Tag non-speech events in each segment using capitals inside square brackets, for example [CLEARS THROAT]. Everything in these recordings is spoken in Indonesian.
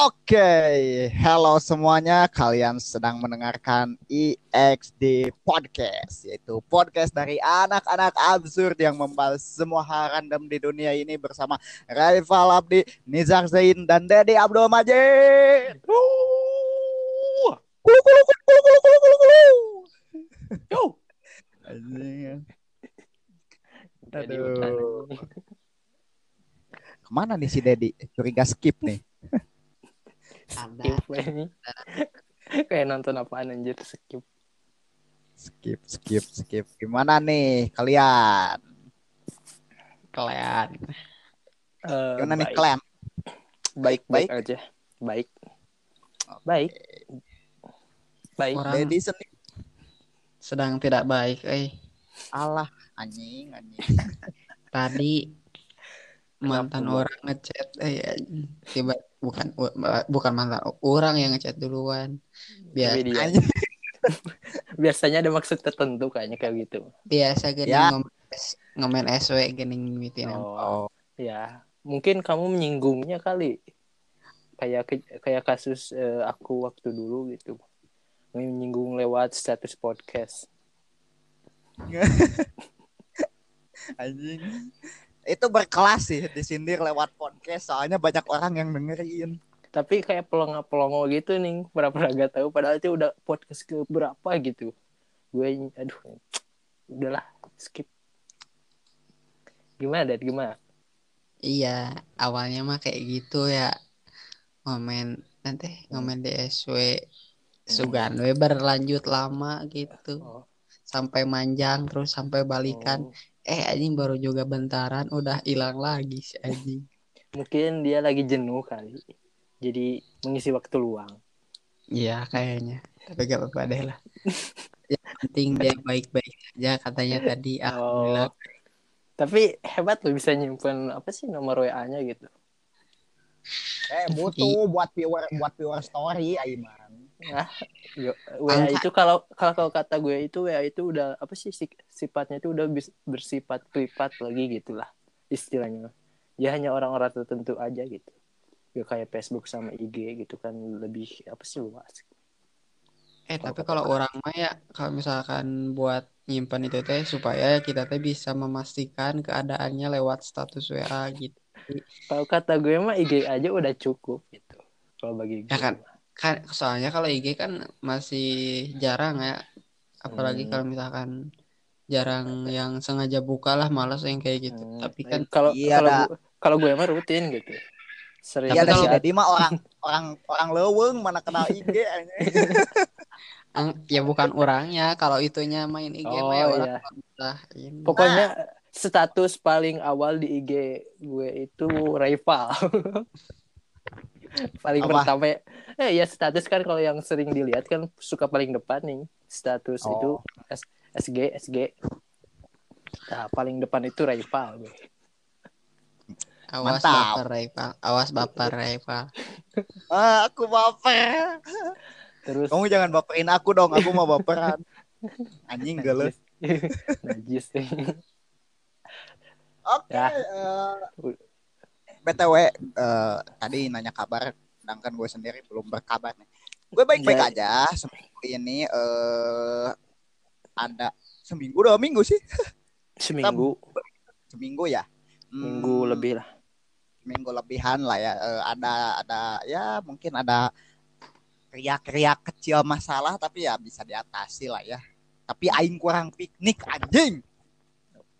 Oke, halo semuanya. Kalian sedang mendengarkan EXD Podcast, yaitu podcast dari anak-anak absurd yang membahas semua hal random di dunia ini bersama Raifal Abdi, Nizar Zain, dan Dedi Abdul Majid. Kulu, kulu, kulu, kulu, kulu, kulu, kulu, kulu. Yo. Anjing. Jadi Aduh. hutan. Ke mana nih si Dedi? Curiga skip nih. Skip ini. [LAUGHS] Kayak nonton apaan anjir skip. Skip, skip, skip. Gimana nih kalian? kalian Eh, Gimana nih baik. kalian? Baik, Baik? baik aja. Baik. Baik. Baik. Orang- sendiri. sedang tidak baik eh Allah, anjing, anjing. tadi mantan Kenapa, orang ngechat eh anjing. Bukan bukan mantan orang yang ngechat duluan dia- Anjing. [LAUGHS] biasanya ada maksud tertentu kayaknya kayak gitu. biasa gini Ya. ngomen, ngomen SW gini ngimitin Oh, ya. Mungkin kamu menyinggungnya kali. Kayak kayak kasus eh, aku waktu dulu gitu. Menyinggung lewat status podcast. [LAUGHS] anjing. Itu berkelas sih disindir lewat podcast soalnya banyak orang yang dengerin. tapi kayak pelongo-pelongo gitu nih pura-pura gak tahu padahal itu udah podcast ke berapa gitu. Gue aduh udahlah skip. Gimana Dad? Gimana? Iya awalnya mah kayak gitu ya. Ngomen nanti ngomen di SW Sugan we berlanjut lama gitu. Oh, sampai manjang terus sampai balikan. Oh. Eh anjing baru juga bentaran udah hilang lagi si anjing. Mungkin dia lagi jenuh kali jadi mengisi waktu luang. Iya kayaknya. Tapi gak apa-apa deh lah. [LAUGHS] Yang penting dia baik-baik saja katanya tadi. Alhamdulillah. Tapi hebat loh bisa nyimpen apa sih nomor WA-nya gitu. Eh butuh buat viewer buat viewer story Aiman. Yo, WA Angka- itu kalau kalau kalau kata gue itu WA itu udah apa sih si- sifatnya itu udah bersifat privat lagi gitulah istilahnya ya hanya orang-orang tertentu aja gitu. Ya kayak Facebook sama IG gitu kan lebih apa sih luas. Eh tapi kalau orang. mah ya kalau misalkan buat nyimpan itu teh supaya kita teh bisa memastikan keadaannya lewat status WA gitu. Kalau kata gue mah IG aja udah cukup gitu kalau bagi gue Ya kan? Kan soalnya kalau IG kan masih jarang ya. Apalagi Hmm. kalau misalkan jarang yang sengaja buka lah malas yang kayak gitu. Hmm, tapi kan kalau Iya, kalau gue kalau gue mah rutin gitu. Sering. Iya si kalau- Dedi mah orang orang orang leweng mana kenal IG [LAUGHS] ya bukan orangnya. Kalau itunya main IG mah ya oh orang iya. ini. Pokoknya status paling awal di IG gue itu rival. [LAUGHS] paling Apa? pertama ya. Eh ya status kan kalau yang sering dilihat kan suka paling depan nih. Status Oh. itu S- SG SG. Nah, paling depan itu rival gue. awas Mantap. baper rival awas baper rival [LAUGHS] Ah, aku baper. Terus Kamu jangan baperin aku dong, aku mau baperan. [LAUGHS] Anjing gak najis [LAUGHS] nih. Oke, Ya. eh, BTW eh, tadi nanya kabar, sedangkan gue sendiri belum berkabar nih. Gue baik-baik aja. Seminggu ini eh ada seminggu dua minggu sih, Seminggu, [LAUGHS] seminggu ya. Hmm, minggu lebih lah. Minggu lebihan lah ya. Eh, ada ada ya mungkin ada riak-riak kecil masalah tapi ya bisa diatasi lah ya. Tapi aing kurang piknik anjing.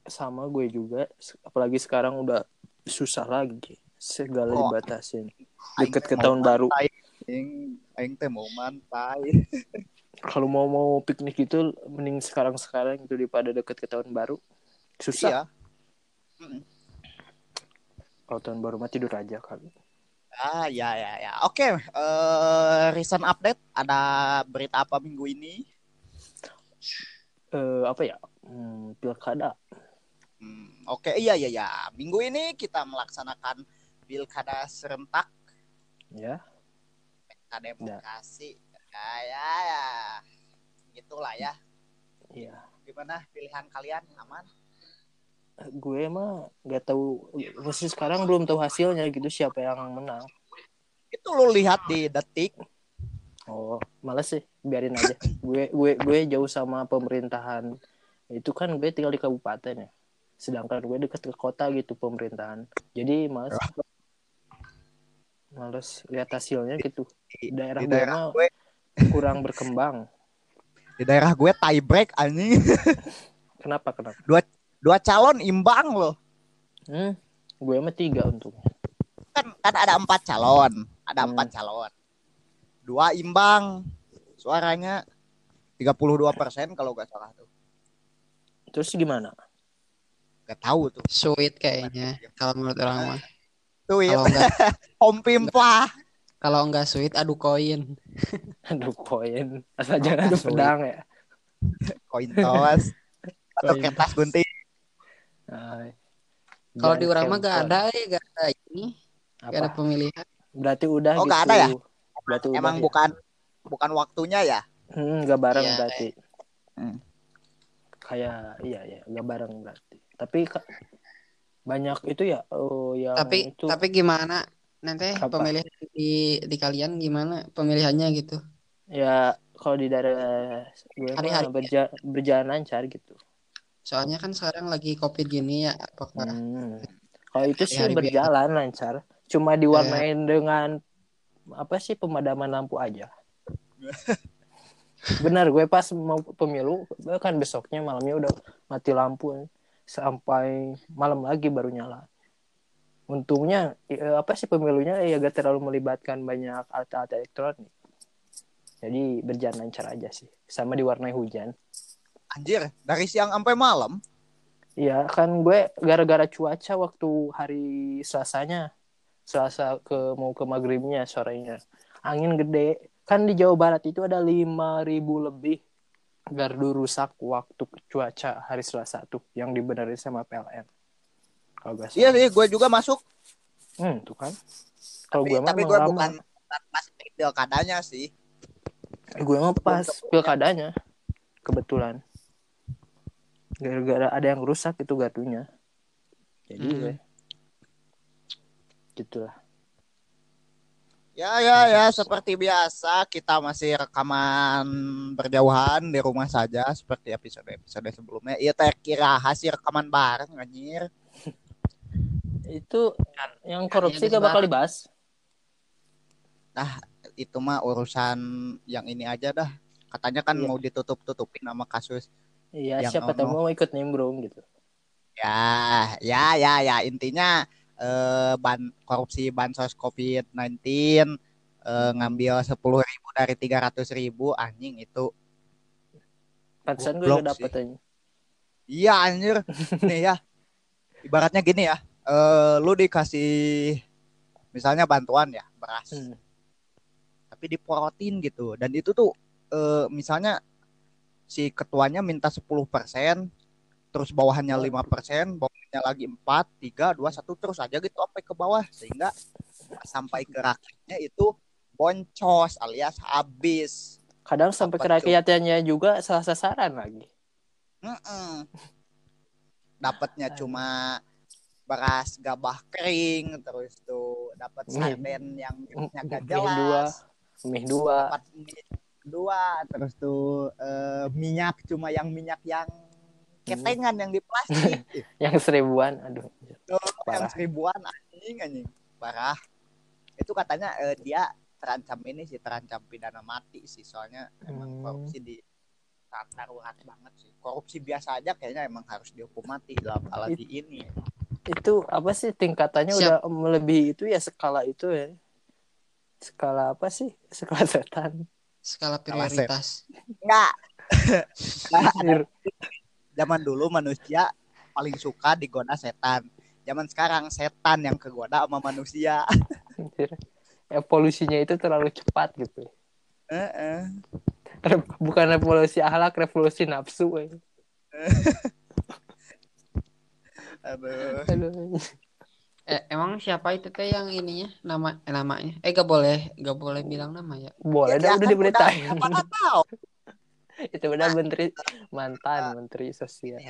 Sama gue juga, apalagi sekarang udah susah lagi. Segala Oh. dibatasin. Deket ke tahun baru. Aing aing teh mau mantai. [LAUGHS] kalau mau mau piknik itu mending sekarang sekarang itu daripada deket ke tahun baru susah Iya. kalau tahun baru mah tidur aja kali Ah ya ya ya. Oke, eh recent update ada berita apa minggu ini? eh apa ya hmm, pilkada Hmm, Oke, iya iya ya. Minggu ini kita melaksanakan pilkada serentak ya pesta demokrasi. Ya ya ya. Gitulah ya. iya Gimana pilihan kalian aman? gue mah nggak tahu masih sekarang belum tahu hasilnya gitu siapa yang menang Itu lu lihat di detik. Oh, males sih, biarin aja. gue gue gue jauh sama pemerintahan. Itu kan gue tinggal di kabupaten ya. Sedangkan gue deket ke kota gitu pemerintahan. Jadi males males lihat hasilnya gitu. Di, Daerah di gue daerah gue, kurang berkembang. [LAUGHS] di daerah gue tie break anjing. [LAUGHS] Kenapa kenapa? Dua calon imbang loh. Hmm, gue mah tiga untungnya. Kan kan ada empat calon, ada Hmm. empat calon. Dua imbang. Suaranya 32% kalau gak salah tuh. Terus gimana? Gak tahu tuh. Sweet kayaknya kalau menurut orang mah. Tuh Kalau enggak [LAUGHS] Om Pimpah. kalau enggak sweet adu koin. [LAUGHS] Aduh koin. Asal jangan ada Sulit. pedang ya. Koin tos. [LAUGHS] Atau Koin kertas gunting. Ay. Kalau di orang mah gak ada ya, gak ada ini, gak ada Apa? pemilihan. Berarti udah Oh, gitu. nggak ada ya? Berarti udah Emang ya? bukan bukan waktunya ya? Hmm, gak bareng Iya, berarti. Hmm. Kayak iya ya, gak bareng berarti. Tapi banyak itu ya oh yang Tapi itu tapi gimana nanti Apa? pemilihan di di kalian gimana pemilihannya gitu? ya kalau di daerah gue Hari-hari mah berja- berjalan lancar gitu. Soalnya kan sekarang lagi covid gini ya, apakah Hmm. Kalau itu sih Hari-hari berjalan lancar, cuma diwarnain dengan apa sih pemadaman lampu aja. [LAUGHS] Benar, gue pas mau pemilu, kan besoknya malamnya udah mati lampu sampai malam lagi baru nyala. Untungnya eh, apa sih pemilunya ya gak terlalu melibatkan banyak alat-alat elektronik. Jadi berjalan lancar aja sih, sama diwarnai hujan. Anjir, dari siang sampai malam. Iya kan gue gara-gara cuaca waktu hari Selasanya Selasa ke mau ke maghribnya sorenya angin gede kan di Jawa Barat itu ada 5000 lebih gardu rusak waktu cuaca hari Selasa tuh yang dibenerin sama PLN kalau gak Iya salah. sih, gue juga masuk. hmm, tuh kan. Kalau gue tapi gue bukan bukan pas pilkadanya sih. gue mah pas pilkadanya kebetulan. Gara-gara ada yang rusak itu gardunya. Jadi Hmm. gue gitulah Ya ya ya, seperti biasa kita masih rekaman berjauhan di rumah saja seperti episode-episode sebelumnya. Iya terkira hasil rekaman bareng anjir. itu yang korupsi Iya, gak bakal dibahas Itu mah urusan yang ini aja dah. Katanya kan Iya. mau ditutup-tutupin sama kasus. iya siapa tahu mau ikut nimbrung gitu Ya, ya ya ya intinya eh, ban korupsi bansos COVID-19 eh, ngambil 10.000 ribu dari 300.000 ribu anjing itu pantesan gue gak dapet aja Iya anjir. [LAUGHS] Nih ya. Ibaratnya gini ya. Eh lu dikasih misalnya bantuan ya, beras. Hmm. Tapi diporotin gitu. Dan itu tuh eh misalnya si ketuanya minta 10%, terus bawahannya 5%, bawahnya lagi 4, 3, 2, 1 terus aja gitu sampai ke bawah. Sehingga sampai ke rakyatnya itu boncos alias habis. kadang sampai ke Apa rakyatnya juga salah sasaran lagi. Mm-mm. Dapatnya cuma beras gabah kering terus tuh dapat sarden yang minyak gak Mie dua jelas. mie dua. Dapat mie dua terus tuh eh, minyak cuma yang minyak yang ketengan yang di plastik. [LAUGHS] Yang seribuan aduh. Tuh, yang Parah. seribuan anjing anjing. Parah. Itu katanya eh, dia terancam ini sih terancam pidana mati sih. Soalnya emang Hmm. korupsi di sangat darurat banget sih. Korupsi biasa aja kayaknya emang harus dihukum mati dalam apalagi ini. Itu apa sih tingkatannya Siap. udah melebihi itu ya skala itu ya? Skala apa sih? [LAUGHS] Skala setan. Skala prioritas. enggak. [LAUGHS] zaman dulu manusia paling suka digoda setan zaman sekarang setan yang kegoda sama manusia [LAUGHS] evolusinya itu terlalu cepat gitu Heeh. Re- bukan revolusi akhlak revolusi nafsu eh. [LAUGHS] Aduh. Aduh. Eh, emang siapa itu teh yang ininya nama eh, namanya? Eh gak boleh, gak boleh bilang nama ya. boleh dah Ya, udah diberitain udah- Mana tahu itu udah menteri mantan menteri sosial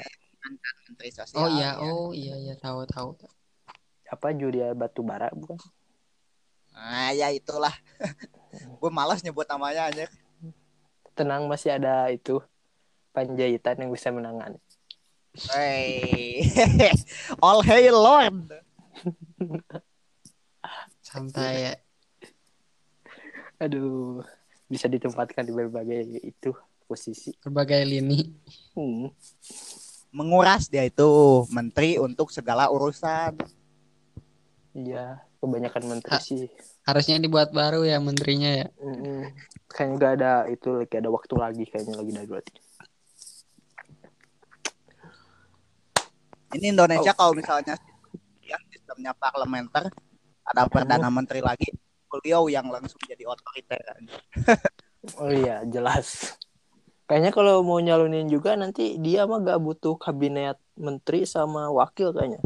menteri sosial. Oh iya, ya. oh iya iya tahu tahu. apa Julia Batubara bukan Nah, ya itulah. [LAUGHS] gue malas nyebut namanya aja. Tenang masih ada itu Panjaitan yang bisa menangani. Hey. [LAUGHS] All hail Lord. [LAUGHS] Santai ya. Aduh, bisa ditempatkan di berbagai itu posisi. Berbagai lini. Hmm. Menguras dia itu menteri untuk segala urusan. Iya, kebanyakan menteri Ha. sih. Harusnya dibuat baru ya menterinya ya. Mm-mm. Kayaknya gak ada itu lagi ada waktu lagi kayaknya lagi darurat. Ini Indonesia kalau misalnya ya, sistemnya parlementer ada perdana menteri lagi, beliau yang langsung jadi otoriter. Oh iya, jelas. Kayaknya kalau mau nyalonin juga nanti dia mah gak butuh kabinet menteri sama wakil kayaknya.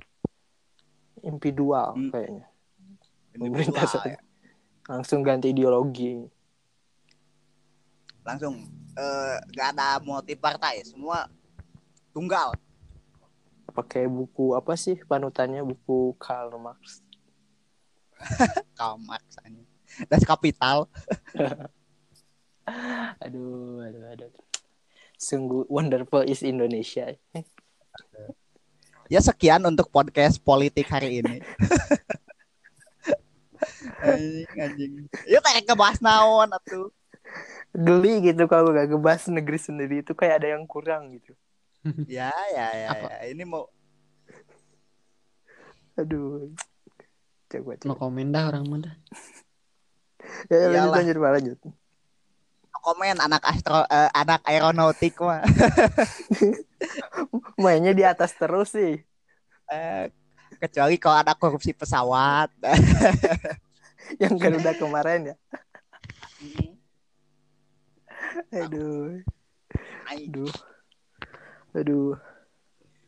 MP dual Hmm. kayaknya. Pemerintah saja. Langsung ganti ideologi. langsung eh, gak ada multi partai, semua tunggal. Pakai buku apa sih panutannya buku Karl Marx. [LAUGHS] Karl Marx. Das Kapital. [LAUGHS] [LAUGHS] Aduh, aduh, aduh. Sungguh wonderful is Indonesia. Ya sekian untuk podcast politik hari ini. anjing, anjing. Yuk kayak ngebahas naon atuh. Geli gitu kalau gak ngebahas negeri sendiri itu kayak ada yang kurang gitu. Ya, ya, ya, Apa? ya. Ini mau Aduh. Coba, coba. komen dah orang muda. Ya, ya, lanjut, lanjut, lanjut. Komen anak astro eh, anak aeronautik mah. [LAUGHS] Mainnya di atas terus sih. Eh, kecuali kalau ada korupsi pesawat. [LAUGHS] Yang udah kemarin ya. Aduh. Ay, Aduh. Aduh.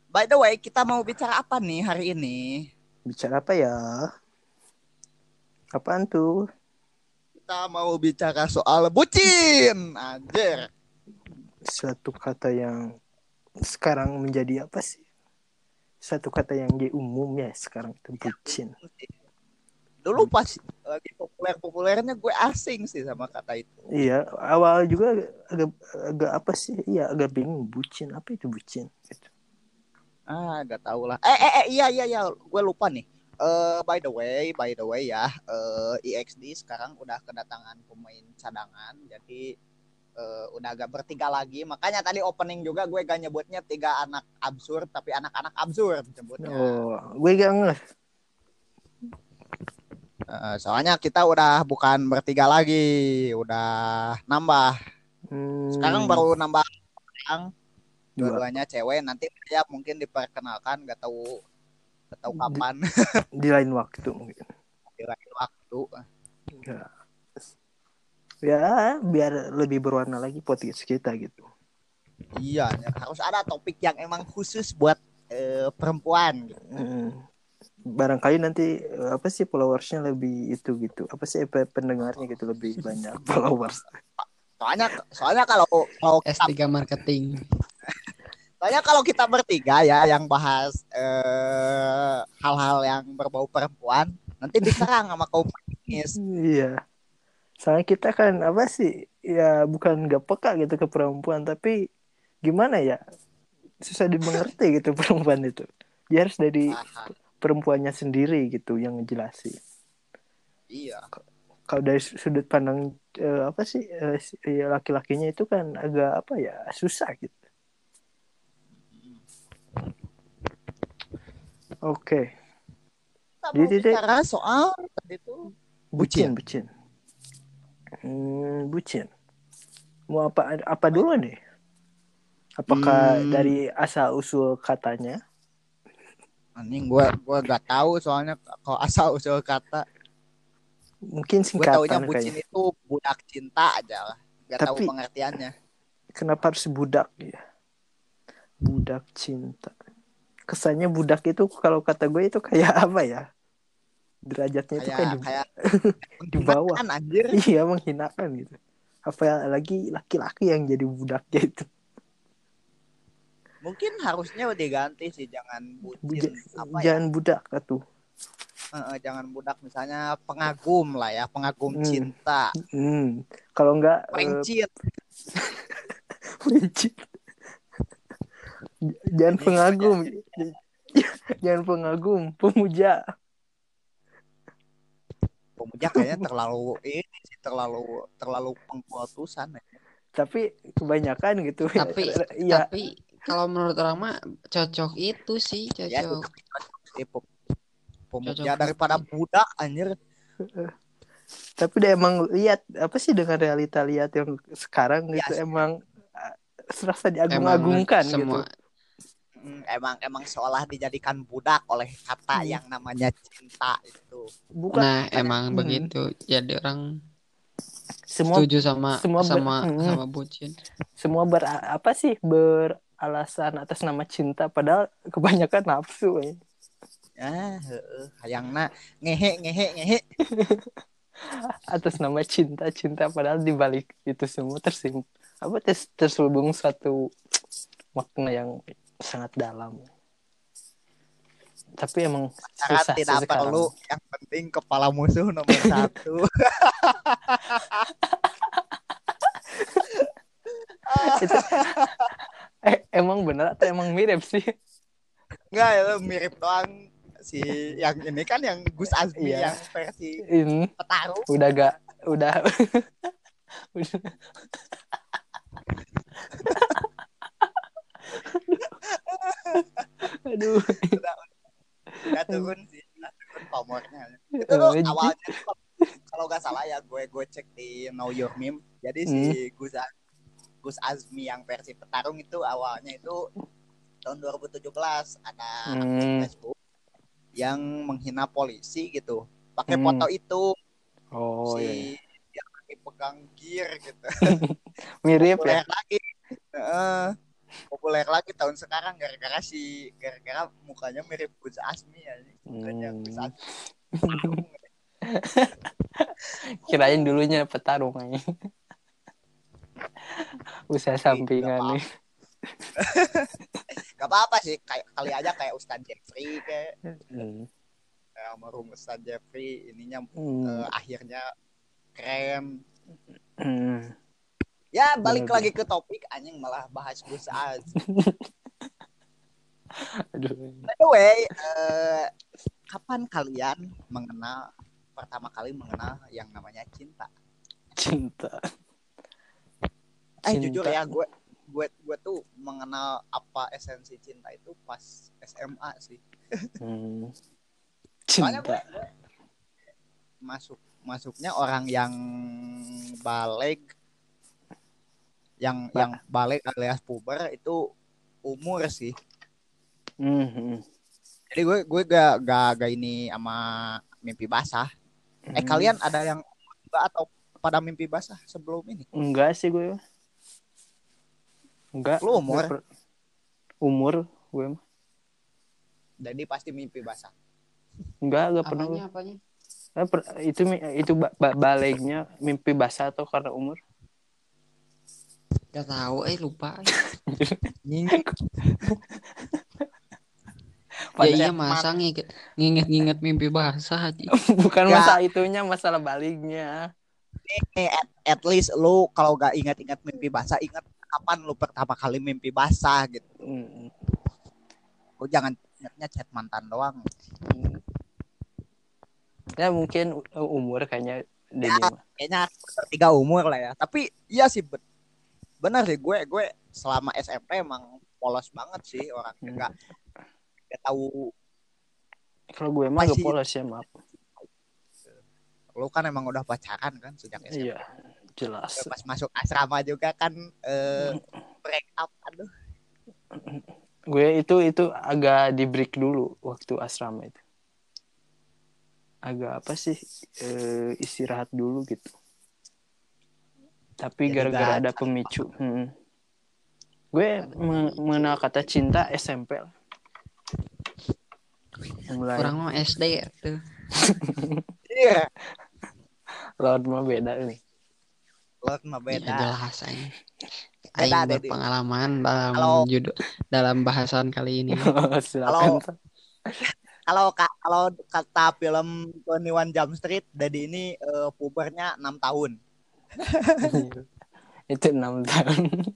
By the way, kita mau bicara apa nih hari ini? Bicara apa ya? Apaan tuh? Kita mau bicara soal bucin. Anjir. Suatu kata yang sekarang menjadi apa sih? Satu kata yang jadi umum ya sekarang itu bucin. Dulu pas lagi populer-populernya gue asing sih sama kata itu. Iya, awal juga agak agak apa sih? Iya, agak bingung bucin. Apa itu bucin? Gitu. Ah, gak tau lah. Eh, eh, eh, iya, iya, iya. Gue lupa nih. Eh, by the way, by the way ya, eh, EXD sekarang udah kedatangan pemain cadangan, jadi eh, udah agak bertiga lagi. Makanya tadi opening juga gue gak nyebutnya tiga anak absurd, tapi anak-anak absurd nyebutnya. Oh, gue gak ngeh. Eh, soalnya kita udah bukan bertiga lagi, udah nambah. Hmm, Sekarang baru nambah orang, dua. dua-duanya cewek. Nanti ya mungkin diperkenalkan, gak tahu, gak tahu kapan [LAUGHS] di lain waktu mungkin. di lain waktu. Ya. ya, biar lebih berwarna lagi podcast kita gitu. Iya, ya, harus ada topik yang emang khusus buat eh, perempuan. gitu. Hmm. Barangkali nanti eh, apa sih followersnya lebih itu gitu. Apa sih pendengarnya gitu lebih banyak [LAUGHS] followers. Soalnya, soalnya kalau kalau kita, S3 marketing. Soalnya kalau kita bertiga ya yang bahas eh, hal-hal yang berbau perempuan, nanti diserang sama kaum feminis. Iya. Soalnya kita kan apa sih? Ya bukan gak peka gitu ke perempuan, tapi gimana ya? Susah dimengerti gitu [LAUGHS] perempuan itu. Dia harus dari Aha, perempuannya sendiri gitu yang ngejelasin. iya. Kalau dari sudut pandang eh, apa sih eh, ya, laki-lakinya itu kan agak apa ya susah gitu. Oke, Kita Jadi, bicara soal tadi tuh bucin, bucin. Hmm, bucin. Mau apa apa dulu nih? Apakah Hmm. dari asal usul katanya? anjing gue gua gak tahu soalnya kalau asal usul kata Mungkin gue taunya singkatan bucin kayaknya. itu budak cinta aja lah gak tahu Tapi- pengertiannya Kenapa harus budak ya? Budak cinta. Kesannya budak itu kalau kata gue itu kayak [LAUGHS] apa ya? Derajatnya itu kayak kayak di, kayak [LAUGHS] di bawah. anjir [LAUGHS] Iya menghinakan gitu. Apalagi laki-laki yang jadi budaknya itu. mungkin harusnya diganti sih jangan bucin Buja- apa ya jangan budak tuh. eh, jangan budak misalnya pengagum lah ya pengagum Hmm. cinta Hmm. Kalau enggak eh, pencit Pencit. Jangan Ini pengagum. [LAUGHS] Jangan pengagum, pemuja. pemuja kayaknya terlalu ini sih terlalu terlalu pengkultusan ya. Tapi kebanyakan gitu. Tapi [LAUGHS] ya tapi kalau menurut orang mah cocok itu sih ya itu cocok. si pe- pemuja Cocok. daripada budak anjir [LAUGHS] tapi udah emang lihat apa sih dengan realita lihat yang sekarang Ya, gitu emang uh, serasa diagung-agungkan gitu. Hmm, emang emang seolah dijadikan budak oleh kata Hmm. yang namanya cinta itu Bukan Nah, emang Hmm. begitu. Jadi orang semua setuju sama semua ber- sama Hmm. sama bucin. semua ber apa sih beralasan atas nama cinta padahal kebanyakan nafsu ya. ah heeh hayangna ngehe ngehe ngehe [LAUGHS] atas nama cinta cinta padahal di balik itu semua tersim apa terselubung satu makna yang sangat dalam. Tapi emang Pacaran susah sih tidak sekarang. perlu. Yang penting kepala musuh nomor [LAUGHS] satu. Itu- [LAUGHS] eh, emang bener atau emang mirip sih? Enggak ya mirip doang si yang ini kan yang Gus Azmi Iya. yang versi ini petarung. Udah gak udah. [LAUGHS] Udah aduh. Udah turun sih udah turun pamornya itu Eh, awalnya kalau- nggak salah ya gue gue cek di Know Your Meme. Jadi si Hmm. Gus Az- Gus Azmi yang versi petarung itu awalnya itu tahun 2017 ada Hmm. Facebook yang menghina polisi gitu. Pakai Hmm. foto itu. Oh si iya dia lagi pegang gear gitu. [LAUGHS] Mirip ya? Lagi. Heeh. Populer lagi tahun sekarang gara-gara si gara-gara mukanya mirip Gus Azmi ya mukanya Hmm. Gus Azmi [LAUGHS] kirain dulunya petarung aja usaha sampingan nih gak apa-apa sih kayak kali aja kayak Ustadz Jeffrey kayak Hmm. kayak almarhum Ustadz Jeffrey ininya Hmm. eh, akhirnya keren Hmm. Ya balik lagi ke topik anjing malah bahas Azmi [LAUGHS] aduh by the way eh, kapan kalian mengenal pertama kali mengenal yang namanya cinta cinta Eh Cinta. jujur ya gue gue gue tuh mengenal apa esensi cinta itu pas SMA sih. Hmm. Soalnya gue, cinta gue masuk masuknya orang yang balik yang Ba- yang balik alias puber itu umur sih. Hmm, hmm. Jadi gue gue gak gak, gak ini sama mimpi basah. Eh Hmm. kalian ada yang enggak atau pada mimpi basah sebelum ini? enggak sih gue enggak Lu umur? Per- umur gue mah. Jadi pasti mimpi basah. enggak enggak pernah. Apanya apanya? Eh, per- itu itu ba- ba- baliknya mimpi basah atau karena umur Gak tahu eh lupa. Ya iya masa nginget nginget mimpi basah aja. bukan Enggak. masalah itunya masalah baliknya nih at, at least lu kalau gak ingat-ingat mimpi basah ingat kapan lu pertama kali mimpi basah gitu Hmm. lu jangan ingatnya chat mantan doang Hmm. ya mungkin umur kayaknya Ya. Kayaknya tiga umur lah ya tapi iya sih benar sih gue gue selama SMP emang polos banget sih orangnya Hmm. nggak nggak tahu kalau gue mah gak polos ya maaf. Lu kan emang udah pacaran kan sejak SMP iya jelas. Pas masuk asrama juga kan eh, break up aduh. Gue itu itu agak di break dulu waktu asrama itu. Agak apa sih eh, istirahat dulu gitu tapi Jadi gara-gara ada pemicu Hmm. gue me- mengenal kata cinta SMP lah. mulai Orang mah SD ya tuh. [LAUGHS] iya Lord mah beda nih lo mah Ya, beda jelas aing. Beda, Aing Dedi. berpengalaman dalam judul dalam bahasan kali ini. [LAUGHS] silakan Kalau- kalau kak kalau kata film 21 Jump Street, Dedi ini eh, pubernya 6 tahun. [LAUGHS] itu enam tahun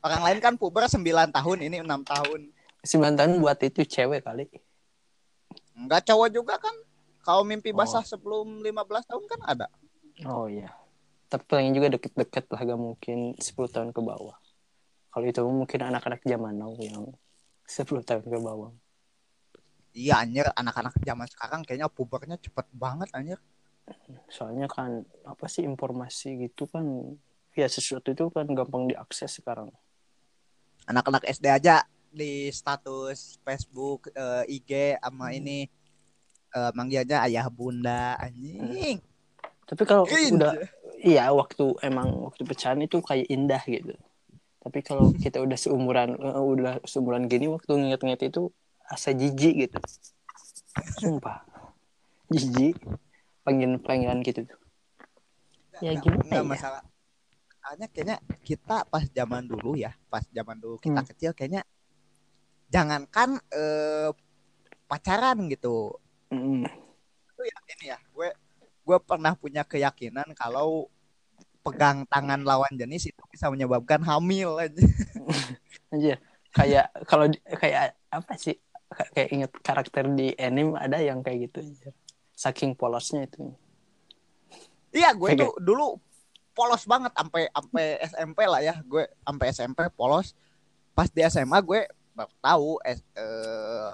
Orang lain kan puber 9 tahun, ini 6 tahun. sembilan tahun buat itu cewek kali Enggak cowok juga kan? Kalau mimpi Oh. basah sebelum 15 tahun kan ada. oh iya tapi paling juga deket-deket lah gak mungkin 10 tahun ke bawah kalau itu mungkin anak-anak zaman now yang 10 tahun ke bawah Iya anjir, anak-anak zaman sekarang kayaknya pubernya cepet banget anjir. Soalnya kan apa sih informasi gitu kan ya sesuatu itu kan gampang diakses sekarang. Anak-anak SD aja di status Facebook, eh, IG sama ini eh, manggilnya ayah bunda anjing. tapi kalau udah iya waktu emang waktu pecahan itu kayak indah gitu. Tapi kalau [LAUGHS] kita udah seumuran eh, udah seumuran gini waktu nginget-nginget itu asa jijik gitu. Sumpah. Jijik panggilan panggilan gitu tuh Ya, Nggak- gimana nggak ya? masalah. Soalnya kayaknya kita pas zaman dulu ya, pas zaman dulu kita Hmm. kecil kayaknya jangankan eh, pacaran gitu. Mm. Itu ya ini ya, gue gue pernah punya keyakinan kalau pegang tangan lawan jenis itu bisa menyebabkan hamil aja. [LAUGHS] aja kayak kalau kayak apa sih Ka- kayak inget karakter di anime ada yang kayak gitu aja saking polosnya itu Iya, gue tuh dulu polos banget sampai sampai SMP lah ya. Gue sampai SMP polos. Pas di SMA gue baru tahu es- eh,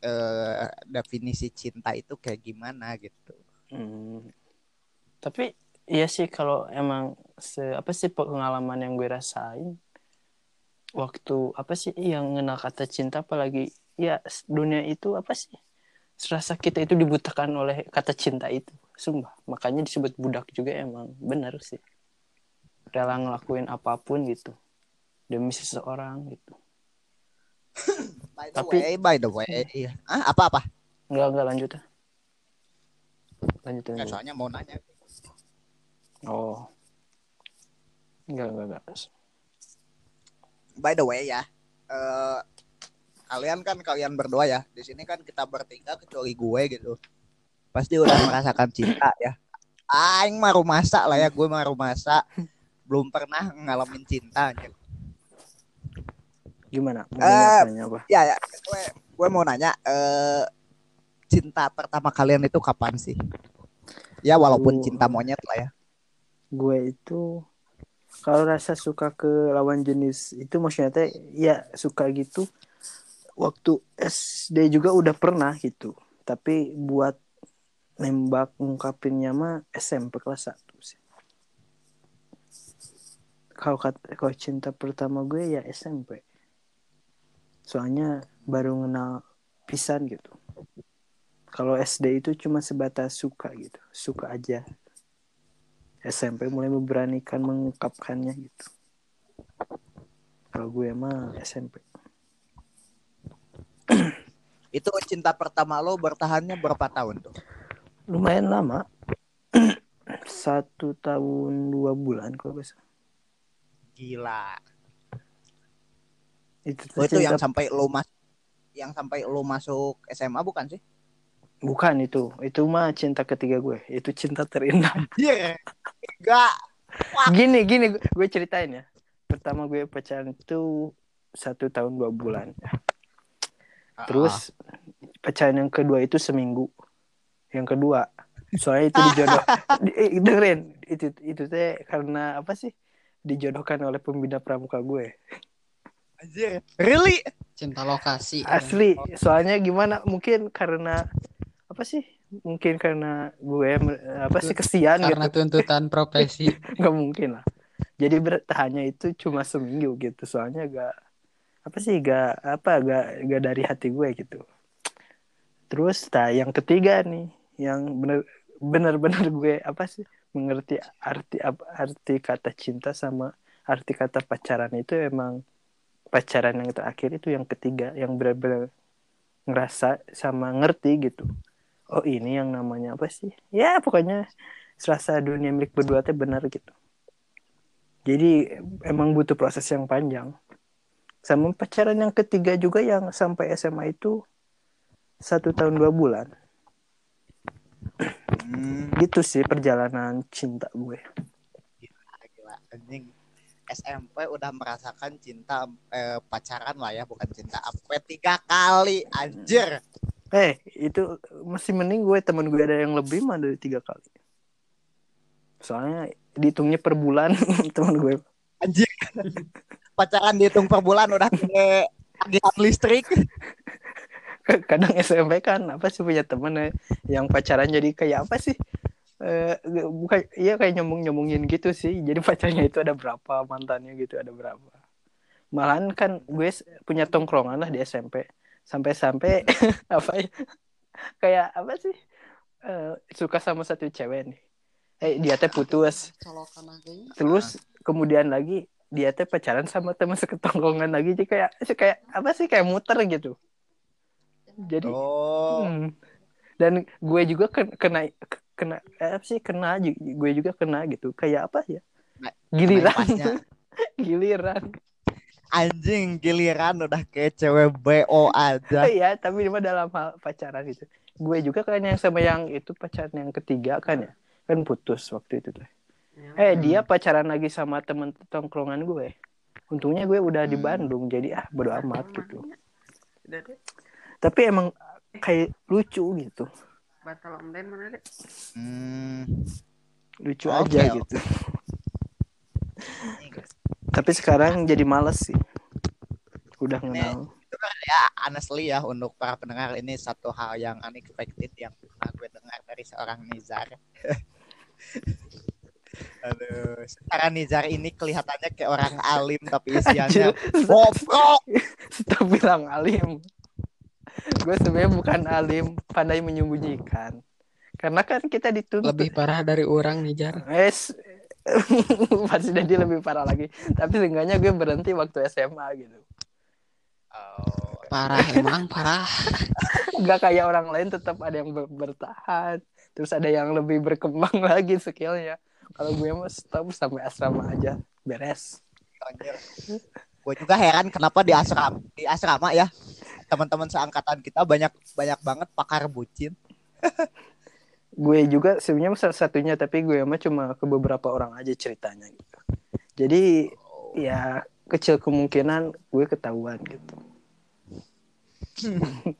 eh, definisi cinta itu kayak gimana gitu. Hmm. Tapi iya sih kalau emang se apa sih pengalaman yang gue rasain waktu apa sih yang kenal kata cinta apalagi ya dunia itu apa sih serasa kita itu dibutakan oleh kata cinta itu. Sumpah makanya disebut budak juga emang benar sih. Rela ngelakuin apa pun gitu demi seseorang gitu. [LAUGHS] By the Tapi- way, by the way, iya. Ah, apa apa? enggak enggak lanjut ah. Lanjut Nggak, lanjut soalnya mau nanya. oh. Enggak enggak enggak. By the way ya, eh, kalian kan kalian berdua ya. Di sini kan kita bertiga kecuali gue gitu. Pasti udah [LAUGHS] merasakan cinta ya. Aing mah rumasa lah ya, gue mah rumasa. Belum pernah ngalamin cinta. anjir. gimana mau Eh, nanya apa Ya ya, gue gue mau nanya eh cinta pertama kalian itu kapan sih? Ya walaupun Oh. cinta monyet lah ya. gue itu kalau rasa suka ke lawan jenis itu maksudnya teh ya suka gitu waktu SD juga udah pernah gitu. Tapi buat nembak ngungkapinnya mah SMP kelas 1 sih. Kalau kalau cinta pertama gue ya SMP soalnya baru kenal pisan gitu. Kalau SD itu cuma sebatas suka gitu. Suka aja. SMP mulai memberanikan mengungkapkannya gitu. Kalau gue mah SMP. Itu cinta pertama lo bertahannya berapa tahun tuh? Lumayan lama. [CLEARS THROAT] Satu tahun dua bulan kalau salah. Gila. Itu, Oh, itu yang sampai lo mas yang sampai lo masuk SMA bukan sih? bukan itu. Itu mah cinta ketiga gue. Itu cinta terindah. [LAUGHS] Iya. Enggak. gini gini gue- gue ceritain ya. Pertama gue pacaran itu satu tahun dua bulan. Terus pacaran yang kedua itu seminggu. Yang kedua, soalnya itu dijodoh. [LAUGHS] di, eh, dengerin, itu itu teh karena apa sih? Dijodohkan oleh pembina pramuka gue. Anjir. Really? cinta lokasi Asli, soalnya gimana? Mungkin karena apa sih? Mungkin karena gue apa sih kesian karena gitu. tuntutan profesi [LAUGHS] Gak mungkin lah. Jadi bertahannya itu cuma seminggu gitu. Soalnya gak apa sih gak apa gak gak dari hati gue gitu. Terus nah yang ketiga nih yang bener bener-bener gue apa sih mengerti arti arti kata cinta sama arti kata pacaran itu emang pacaran yang terakhir itu yang ketiga yang benar-benar ngerasa sama ngerti gitu. Oh ini yang namanya apa sih? Ya pokoknya serasa dunia milik berdua teh benar gitu. Jadi emang butuh proses yang panjang sama pacaran yang ketiga juga yang sampai SMA itu satu tahun dua bulan. Hmm, gitu sih perjalanan cinta gue. Gila anjing. SMP udah merasakan cinta eh, pacaran lah ya bukan cinta. Apa tiga kali anjir. Eh itu masih mending gue temen gue ada yang lebih mah dari tiga kali. Soalnya dihitungnya per bulan [LAUGHS] teman gue. Anjir [LAUGHS] pacaran dihitung per bulan udah kayak tagihan listrik. Kadang SMP kan apa sih punya temen ya, yang pacaran jadi kayak apa sih? Eh bukan iya kayak nyambung nyambungin gitu sih. Jadi pacarnya itu ada berapa mantannya gitu ada berapa. Malahan kan gue punya tongkrongan lah di SMP sampai-sampai [LAUGHS] apa ya kayak apa sih? Eh, suka sama satu cewek nih. Eh dia teh putus. Colokan aja terus kemudian lagi dia teh pacaran sama teman seketongkongan lagi jadi kayak kayak apa sih kayak muter gitu jadi oh Hmm. Dan gue juga ken- kena kena eh, apa sih kena gue juga kena gitu. Kayak apa ya? Giliran. [LAUGHS] Giliran. anjing giliran udah kayak cewek BO aja [LAUGHS] Iya, tapi cuma dalam hal pacaran gitu. Gue juga kan yang sama yang itu pacaran yang ketiga kan ya. Kan putus waktu itu tuh. Eh, dia pacaran lagi sama temen tongkrongan gue. Untungnya gue udah di Hmm. Bandung jadi ah bodo amat gitu. Tapi emang kayak lucu gitu. batal online mana deh hmm. Lucu Oke, aja gitu. Tapi sekarang jadi males sih. Udah Ini- kenal. ya honestly ya untuk para pendengar ini satu hal yang unexpected yang pernah gue dengar dari seorang Nizar. [LAUGHS] Aduh, secara Nizar ini kelihatannya kayak orang alim tapi isiannya bobrok. Stop bilang alim. Gue sebenarnya bukan alim, pandai menyembunyikan. Karena kan kita dituntut. lebih parah dari orang nih jar Es [LAUGHS] pasti jadi lebih parah lagi. Tapi seenggaknya gue berhenti waktu SMA gitu. Oh, parah emang parah [LAUGHS] Gak kayak orang lain tetap ada yang ber- bertahan. Terus ada yang lebih berkembang [LAUGHS] lagi skillnya. Kalau gue mah stop sampai asrama aja. Beres. Gue juga heran kenapa di asrama di asrama ya teman-teman seangkatan kita banyak banyak banget pakar bucin. gue juga sebenarnya salah satunya tapi gue mah cuma ke beberapa orang aja ceritanya gitu jadi ya kecil kemungkinan gue ketahuan gitu [LAUGHS]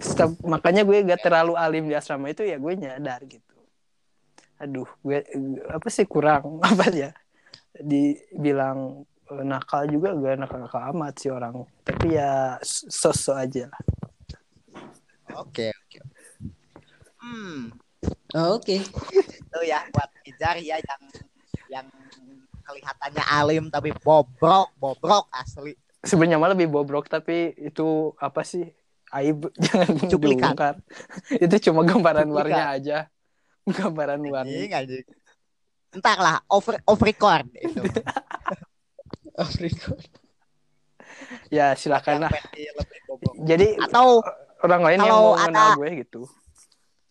Stop. makanya gue gak terlalu alim di asrama itu ya gue nyadar gitu aduh gue apa sih kurang [LAUGHS] apa ya dibilang eh, nakal juga gak nakal-nakal amat sih orang tapi ya sosok aja lah Oke, oke. Hmm, oke itu ya buat Nizar ya yang yang kelihatannya alim tapi bobrok, bobrok asli. sebenarnya mah lebih bobrok tapi itu apa sih aib [LAUGHS] jangan Cuplikan. itu cuma [LAUGHS] gambaran luarnya aja [LAUGHS] gambaran anjing. Entar lah, off, off record itu. [LAUGHS] Afrika ya silakan lah jadi Atau orang lain yang mau ada- gue gitu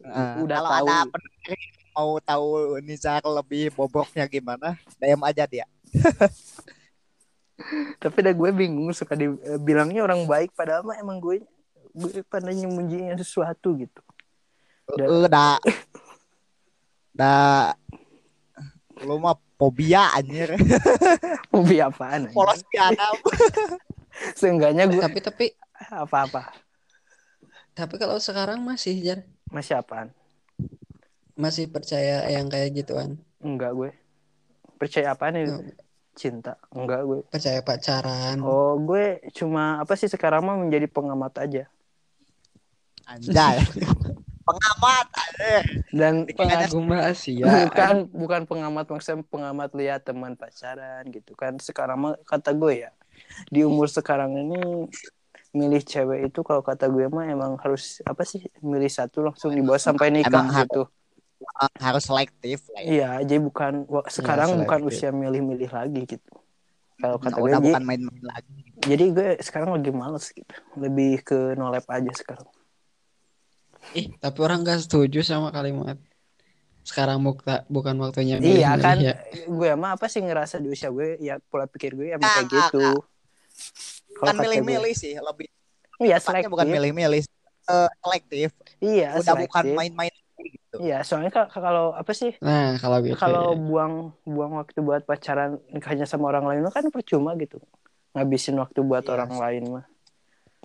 eh, udah kalau tahu. ada pendengar mau tahu Nizar lebih bobroknya gimana, DM aja dia. [LAUGHS] tapi dah gue bingung suka dibilangnya orang baik padahal mah emang gue gue nyembunyiin sesuatu gitu Udah. Udah. Udah. Lu mah fobia anjir. [LAUGHS] hobi apaan? Polos piana. [LAUGHS] seenggaknya gue tapi tapi apa-apa tapi kalau sekarang masih jar masih apaan masih percaya yang kayak gituan enggak gue percaya apaan itu Oh. cinta enggak gue percaya pacaran Oh, gue cuma apa sih sekarang mah menjadi pengamat aja. Anjay. [LAUGHS] Pengamat anjir. Dan pengagum rahasia bukan bukan pengamat maksudnya pengamat lihat teman pacaran gitu kan. Sekarang mah kata gue ya, di umur sekarang ini milih cewek itu kalau kata gue mah emang harus apa sih milih satu langsung dibawa sampai nikah Emang harus. gitu. Harus selektif lah ya. Iya, jadi bukan wa- sekarang selektif. bukan usia milih-milih lagi gitu. Kalau kata gue, Udah jadi, bukan main-main lagi. jadi gue sekarang lagi males gitu, lebih ke nolep aja sekarang. Ih tapi orang gak setuju sama kalimat sekarang bukta, bukan waktunya Iya kan, ya. gue mah apa sih ngerasa di usia gue ya pola pikir gue emang kayak gitu. Bukan gue- milih-milih sih, lebih Iya selektif. bukan milih-milih. selektif iya udah bukan selektif. main-main gitu iya soalnya ka- kalau apa sih Nah, kalau gitu. kalau ya. buang buang waktu buat pacaran hanya sama orang lain kan percuma gitu ngabisin waktu buat Iya orang lain mah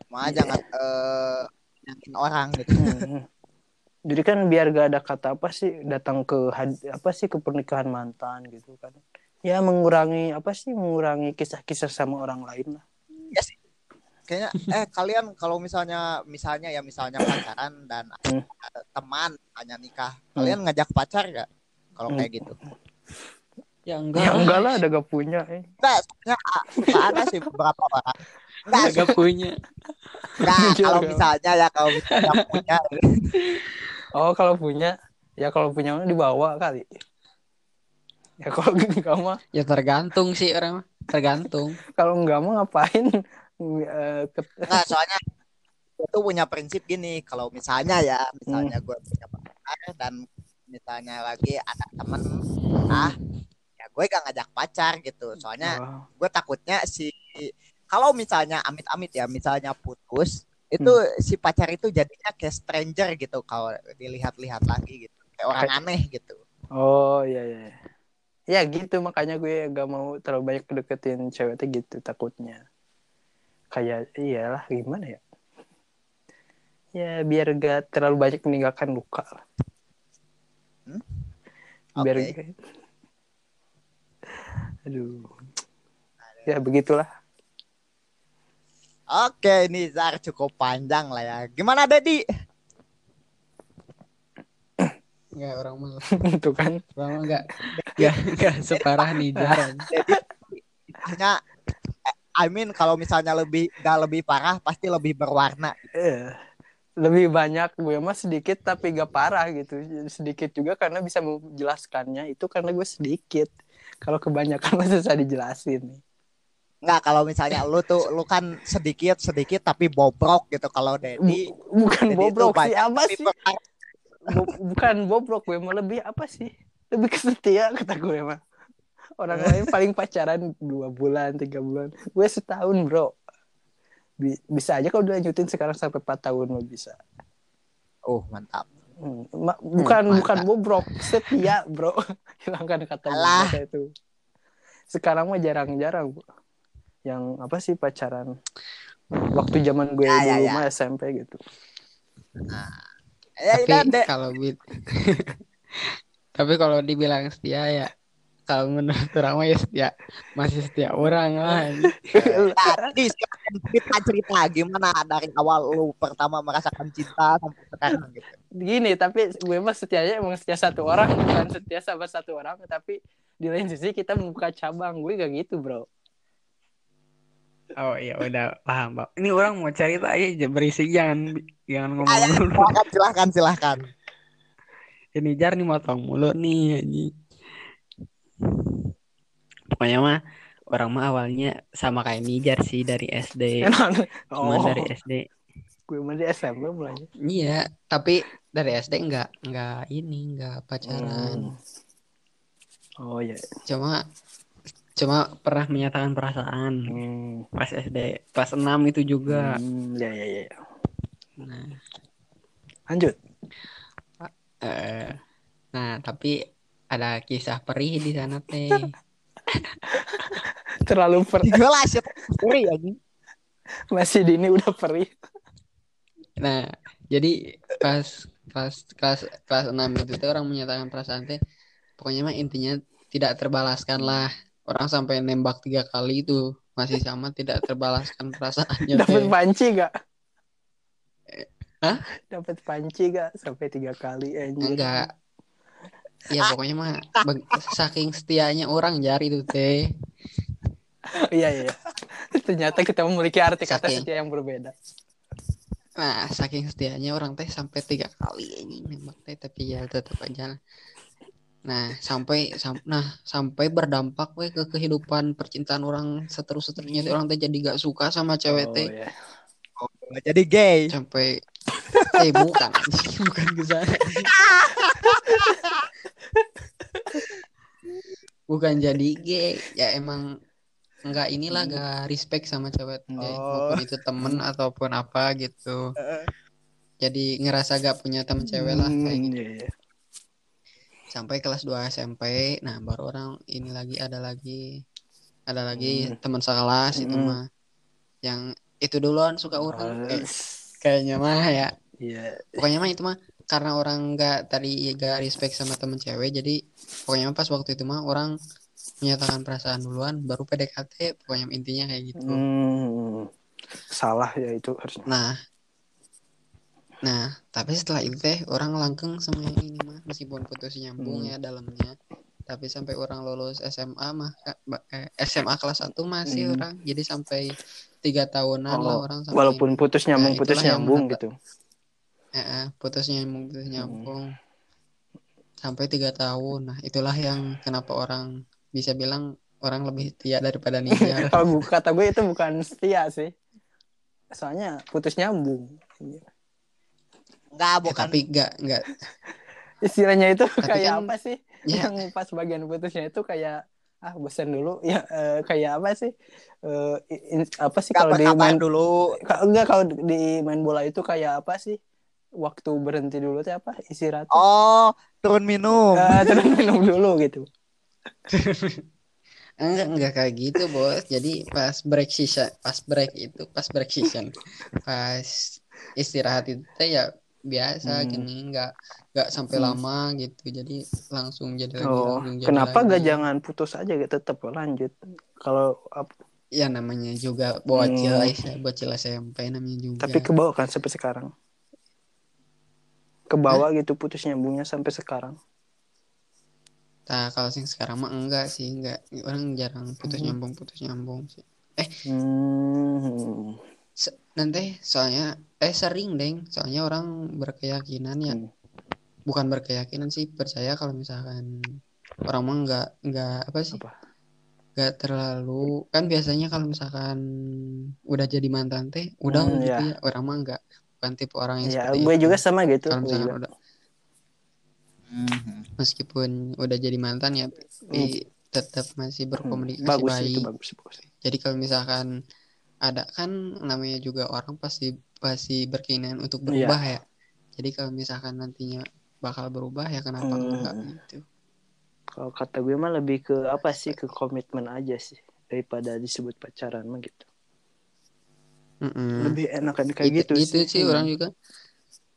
mah jangan eh nyakin orang gitu Hmm. [LAUGHS] Jadi kan biar gak ada kata apa sih datang ke apa sih ke pernikahan mantan gitu kan. Ya mengurangi apa sih mengurangi kisah-kisah sama orang lain lah. ya sih kayaknya eh kalian kalau misalnya misalnya ya misalnya pacaran dan Hmm. teman hanya nikah kalian ngajak pacar gak kalau Hmm. kayak gitu Ya enggak. Ya enggak lah ada gak punya. Eh. enggak soalnya ada sih beberapa orang enggak Enggak punya. enggak [LAUGHS] Jujur, kalau ya. misalnya ya kalau misalnya punya Oh kalau punya ya kalau punya mah dibawa kali. Ya kalau [LAUGHS] enggak mah Ya tergantung sih orang mah. Tergantung. kalau enggak mah ngapain Eh, ke- enggak soalnya tuh punya prinsip gini kalau misalnya ya misalnya gue punya pacar dan misalnya lagi ada temen ah gue gak ngajak pacar gitu soalnya Oh, gue takutnya si kalau misalnya amit-amit ya misalnya putus itu si pacar itu jadinya kayak stranger gitu kalau dilihat-lihat lagi gitu kayak orang aneh gitu Oh iya iya. Ya gitu makanya gue gak mau terlalu banyak deketin ceweknya gitu takutnya. Kayak iyalah gimana ya? Ya biar gak terlalu banyak meninggalkan luka. lah. Hmm? Biar. Aduh. Ya begitulah. oke ini Zar cukup panjang lah ya gimana Dedi Enggak orang mah. [LAUGHS] Tuh kan. Orang mah enggak. Enggak [LAUGHS] enggak separah Nijar. Dedi hanya I mean kalau misalnya lebih gak lebih parah pasti lebih berwarna Eh, lebih banyak gue mah sedikit tapi gak parah gitu. Sedikit juga karena bisa menjelaskannya itu karena gue sedikit. Kalau kebanyakan [LAUGHS] mah susah dijelasin nih. Nggak kalau misalnya lu tuh lu kan sedikit sedikit tapi bobrok gitu. Kalau Dedi Bu- bukan Dedi bobrok sih banyak apa sih. Bo- bukan bobrok gue mah lebih apa sih? Lebih kesetia [LAUGHS] kata gue mah. Orang lain paling pacaran dua bulan tiga bulan. Gue setahun bro. Bi- bisa aja kalau dilanjutin sekarang sampai empat tahun lo bisa. Oh mantap. ma- bukan mantap. bukan bobrok setia bro [LAUGHS] hilangkan kata Alah. bobrok itu sekarang mah jarang-jarang bro. yang apa sih pacaran waktu zaman gue Ya, ya, dulu ya. mah SMP gitu ya Tapi kalau [LAUGHS] Tapi kalau dibilang setia ya kalau menurut orang ya setia masih setia orang lah. Silakan cerita cerita gimana dari awal lu pertama merasakan cinta sampai sekarang gitu gini tapi gue mah setianya emang setia satu orang bukan setia sama satu orang tapi di lain sisi kita membuka cabang gue gak gitu bro Oh iya udah paham, Pak. Ini orang mau cerita aja berisik jangan jangan ngomong Ayo, dulu. silahkan silahkan silahkan Ini jar nih motong mulu nih anjing. Pokoknya mah orang mah awalnya sama kayak Nijar sih dari SD. Cuma oh dari SD. gue mah di SMP mulainya Iya, tapi dari SD enggak enggak ini enggak pacaran. oh ya Cuma cuma pernah menyatakan perasaan hmm. pas SD kelas 6 itu juga. Hmm, ya ya ya Nah, lanjut eh, nah tapi ada kisah perih di sana teh. [LAUGHS] terlalu per gue lah shit Uri, anjing. masih dini udah perih Nah, jadi pas kelas kelas kelas 6 itu tuh orang menyatakan perasaan teh pokoknya mah intinya tidak terbalaskan lah. Orang sampai nembak tiga kali itu masih sama tidak terbalaskan perasaannya dapat panci gak Hah? dapat panci gak sampai tiga kali Enggak. Ya pokoknya mah bag- saking setianya orang jari itu teh. [LAUGHS] iya iya ternyata kita memiliki arti kata Saking. setia yang berbeda Nah, saking setianya orang teh sampai tiga kali ini nembak teh tapi ya tetap aja. Nah, sampai sam nah sampai berdampak we ke kehidupan percintaan orang seterus-terusnya teh orang teh jadi gak suka sama cewek oh, teh ya. Oh, jadi gay sampai eh bukan [LAUGHS] bukan ke sana. bukan jadi gay ya emang nggak inilah gak respect sama cewek teh Oh. maupun itu temen ataupun apa gitu jadi ngerasa gak punya temen cewek lah kayak Hmm, gitu iya, iya. sampai kelas 2 SMP nah baru orang ini lagi ada lagi ada lagi Hmm. teman sekelas itu Hmm. mah yang itu duluan suka orang Oh, Eh, kayaknya mah ya Iya. pokoknya mah itu mah karena orang nggak tadi gak respect sama temen cewek jadi pokoknya mah pas waktu itu mah orang menyatakan perasaan duluan baru PDKT pokoknya intinya kayak gitu Hmm. Salah ya itu harusnya. nah nah tapi setelah itu teh orang langkeng sama yang ini mah meskipun putus nyambung Hmm. ya dalamnya tapi sampai orang lulus SMA mah eh, SMA kelas 1 masih Hmm. orang jadi sampai tiga tahunan lah Oh, orang sampai Walaupun putus nyambung Nah, putus nyambung gitu. Eh, eh, putus nyambung putus Hmm. nyambung sampai tiga tahun nah itulah yang kenapa orang bisa bilang orang lebih setia daripada ninja [LAUGHS] Kalau gu- kata gue itu bukan setia sih. Soalnya putus nyambung. Enggak, Ya, bukan. tapi enggak enggak [LAUGHS] Istilahnya itu Tapi kayak kan- apa sih? ya Yang pas bagian putusnya itu kayak ah bosan dulu [LAUGHS] ya eh, kayak apa sih? Eh, in- apa sih kalau di main dulu. Enggak kalau di main bola itu kayak apa sih? Waktu berhenti dulu tuh apa? Istirahat. Oh, turun minum. Eh, terus minum dulu gitu. [LAUGHS] enggak enggak kayak gitu bos jadi pas break session pas break itu pas break session pas istirahat itu ya biasa Hmm. gini enggak enggak sampai Hmm. lama gitu jadi langsung jadi lagi Oh, langsung jadi kenapa lagi. gak jangan putus aja gitu tetap lanjut. Kalau ya namanya juga bocil Hmm. Aisyah, bocil SMP namanya juga tapi ke bawah kan sampai sekarang. Ke bawah gitu putus nyambungnya sampai sekarang. Nah, kalau yang sekarang mah enggak sih, enggak. Orang jarang putus Hmm. nyambung, putus nyambung sih. Hmm. Se- nanti soalnya eh sering, Deng. Soalnya orang berkeyakinan ya, Hmm. bukan berkeyakinan sih, percaya kalau misalkan orang mah enggak enggak apa sih? Apa? Enggak terlalu kan biasanya kalau misalkan udah jadi mantan teh, udah Hmm, gitu ya. ya. Orang mah enggak bukan tipe orang yang Ya, seperti gue itu. juga sama gitu. Kalau misalkan juga. udah Mhm. meskipun udah jadi mantan ya, tapi tetap masih Hmm, berkomunikasi Bagus baik. itu bagus bagus. Jadi kalau misalkan ada kan namanya juga orang pasti pasti berkeinginan untuk Iya. berubah ya. Jadi kalau misalkan nantinya bakal berubah ya kenapa Hmm. enggak gitu. Kalau kata gue mah lebih ke apa sih ke komitmen aja sih daripada disebut pacaran mah gitu. Mm-mm. Lebih enakan kayak Itu- gitu, gitu sih Hmm. orang juga.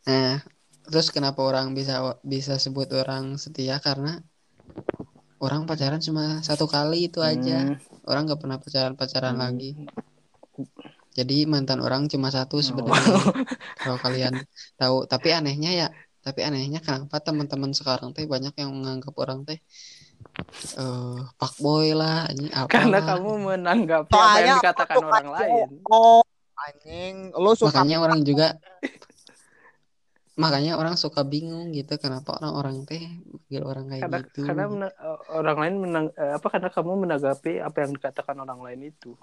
Nah, terus kenapa orang bisa bisa sebut orang setia karena orang pacaran cuma satu kali itu aja. Hmm. Orang nggak pernah pacaran pacaran Hmm. lagi. Jadi mantan orang cuma Oh. satu sebenarnya. [LAUGHS] Kalau kalian tahu, tapi anehnya ya, tapi anehnya kenapa teman-teman sekarang teh banyak yang menganggap orang teh eh fuckboy lah, ini apa Karena kamu menanggapi apa yang dikatakan orang lain. cowok. Anjing, lu suka makanya orang juga [LAUGHS] makanya orang suka bingung gitu kenapa orang-orang teh manggil orang kayak Karena gitu. karena mena- orang lain menang eh, apa karena kamu menanggapi apa yang dikatakan orang lain itu.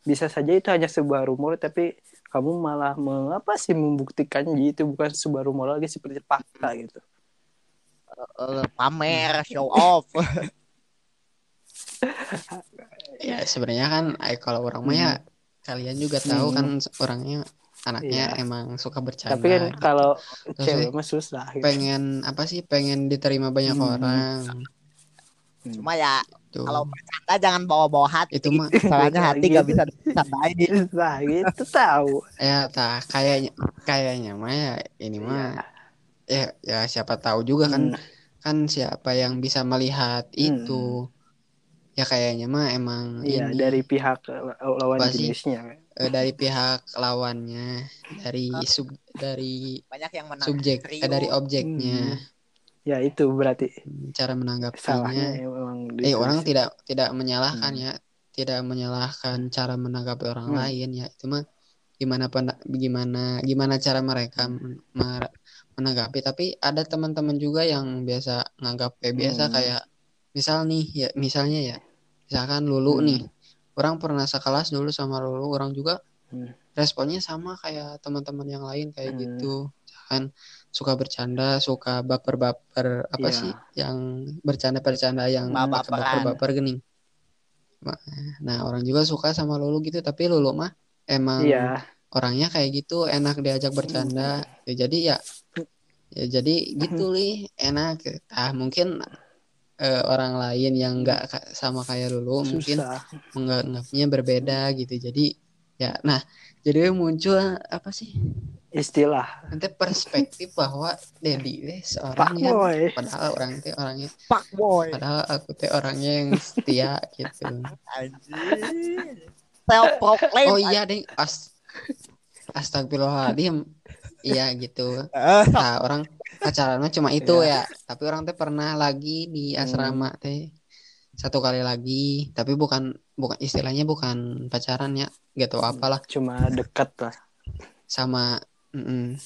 Bisa saja itu hanya sebuah rumor tapi kamu malah mengapa sih membuktikan gitu bukan sebuah rumor lagi seperti fakta gitu. eh, pamer, show off. [LAUGHS] Ya sebenarnya kan eh, kalau orang mah ya kalian juga tahu Hmm. kan orangnya anaknya Iya. emang suka bercanda. Tapi kan gitu. kalau Terus cewek mah susah gitu. pengen apa sih pengen diterima banyak Hmm. orang Cuma ya tuh. kalau bercanda jangan bawa-bawa hati. itu mah [LAUGHS] Soalnya hati gak Gitu. bisa dibercandain. Susah [LAUGHS] gitu tahu. ya tak kayaknya kayaknya mah ya ini mah ya ya siapa tahu juga kan Hmm. kan siapa yang bisa melihat Hmm. itu ya kayaknya mah emang Iya ini dari pihak lawan Apa sih? jenisnya. eh, dari pihak lawannya dari sub dari Banyak yang menang. subjek eh, dari objeknya Ya itu berarti cara salahnya menanggapinya emang di eh orang tidak tidak menyalahkan Hmm. ya tidak menyalahkan cara menanggapi orang Hmm. lain ya itu mah gimana gimana gimana cara mereka men- mer- menanggapi tapi ada teman-teman juga yang biasa nganggap kayak biasa Hmm. kayak misal nih ya misalnya ya misalkan Lulu Hmm. nih orang pernah sekelas dulu sama Lulu orang juga Hmm. responnya sama kayak teman-teman yang lain kayak Hmm. gitu misalkan suka bercanda suka baper-baper apa Iya. sih yang bercanda-bercanda yang baper-baper gening nah orang juga suka sama Lulu gitu tapi Lulu mah emang Iya, orangnya kayak gitu enak diajak bercanda. Ya jadi ya ya jadi gitu [LAUGHS] li enak. Ah mungkin eh, orang lain yang nggak ka- sama kayak mungkin susah. menganggapnya berbeda gitu. Jadi ya nah jadi muncul apa sih istilah. Nanti perspektif bahwa Dedi pak seorang yang boy. padahal orang teh orangnya Pak boy. padahal aku teh orangnya yang setia gitu. Self proclaim. oh iya deh as astagfirullahaladzim. Iya gitu. Eh, nah orang pacarannya cuma itu Iya. ya. Tapi orang teh pernah lagi di asrama teh. Satu kali lagi. Tapi bukan bukan istilahnya bukan pacaran ya. Gitu apalah. Cuma dekat lah. Sama mm-mm,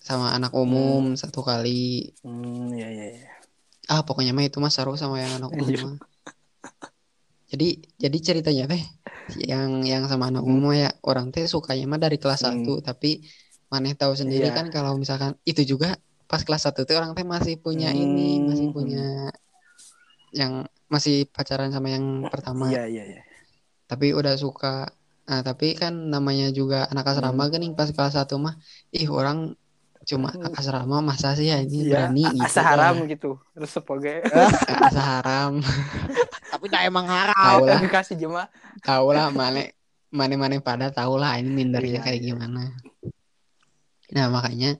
sama anak umum satu kali. Hmm ya ya ya ah pokoknya mah itu mah seru sama yang anak umum Iya. jadi jadi ceritanya teh yang yang sama anak umum ya orang teh sukanya mah dari kelas Hmm. 1 tapi maneh tahu sendiri Iya. kan kalau misalkan itu juga pas kelas 1 tuh orang teh masih punya ini masih punya yang masih pacaran sama yang pertama. Iya iya iya. Tapi udah suka nah tapi kan namanya juga anak Hmm. asrama gening pas kelas 1 mah ih orang cuma Hmm. asrama masa sih ya ini Iya, berani gitu asa haram gitu terus sebagai [LAUGHS] asa haram [LAUGHS] tapi dah emang haram. tahu lah kasih jemaah tahu lah mana mana mana pada tahu lah ini mindernya Iya, kayak iya. gimana nah makanya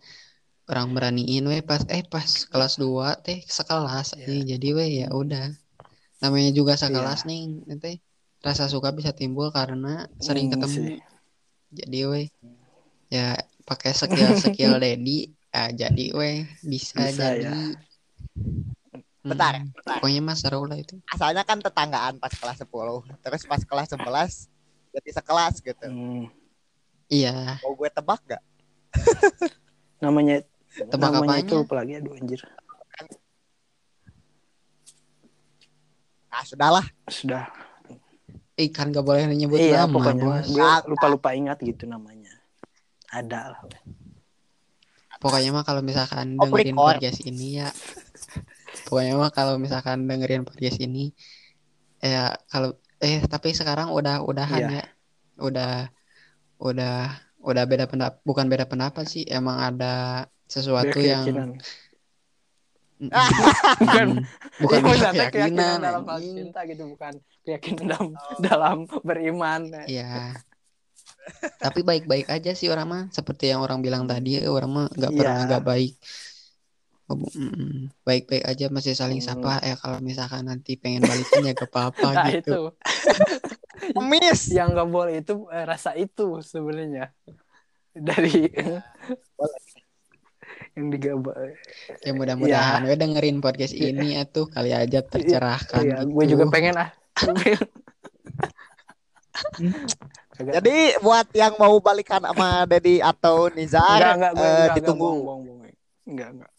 orang beraniin we pas eh pas kelas 2 teh sekelas Iya. nih jadi we ya udah namanya juga sekelas Iya. nih nanti rasa suka bisa timbul karena sering Hmm, ketemu sih. jadi we ya pakai skill [LAUGHS] skill Dedi ah, jadi we bisa, Bisa, jadi ya. [LAUGHS] Bentar, Hmm, bentar. pokoknya mas seru lah itu Asalnya kan tetanggaan pas kelas 10. Terus pas kelas 11 jadi sekelas gitu. Hmm. iya Mau gue tebak gak? [LAUGHS] namanya Tebak namanya apanya? itu lupa lagi aduh anjir Nah, sudahlah. sudah ikan gak boleh nyebut iya nama pokoknya bos. Gue lupa lupa ingat gitu namanya. Ada lah. Pokoknya mah kalau misalkan Off dengerin record. podcast ini ya. Pokoknya mah kalau misalkan dengerin podcast ini ya kalau eh tapi sekarang udah udahan Iya. ya. Udah udah udah beda pendapat bukan beda pendapat sih. Emang ada sesuatu yang bukan [LAUGHS] bukan beda maksudnya keyakinan dalam hal cinta gitu bukan keyakinan dalam Oh. dalam beriman Iya. Tapi baik-baik aja sih orang mah seperti yang orang bilang tadi orang mah nggak Iya. pernah nggak baik. Oh, Baik-baik aja masih saling Hmm. sapa ya kalau misalkan nanti pengen balikan ya gak apa-apa nah gitu. itu [LAUGHS] Miss. yang nggak boleh itu eh, rasa itu sebenarnya dari yang digabah Ya mudah-mudahan we dengerin podcast ini atuh kali aja tercerahkan iya gitu. gue juga pengen ah [LAUGHS] Jadi buat yang mau balikan sama Dedi atau Nizar enggak enggak gue eh, enggak, enggak, ditunggu. bohong, bohong. enggak enggak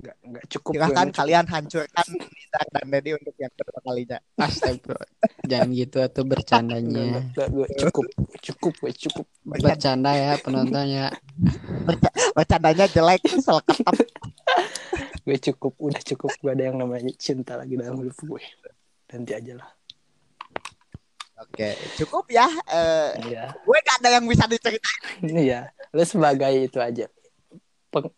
enggak enggak cukup Silahkan kalian hancurkan Nizar dan Dedi untuk yang kedua kalinya. Astagfirullah. Jangan gitu cukup. enggak, bercandanya. cukup cukup gue cukup Bercanda ya penontonnya. Bercandanya jelek, seleketep. gue cukup udah cukup gue ada yang namanya cinta lagi dalam hidup gue nanti aja lah Oke, cukup ya. Eh, iya gue gak ada yang bisa diceritain. iya lu sebagai itu aja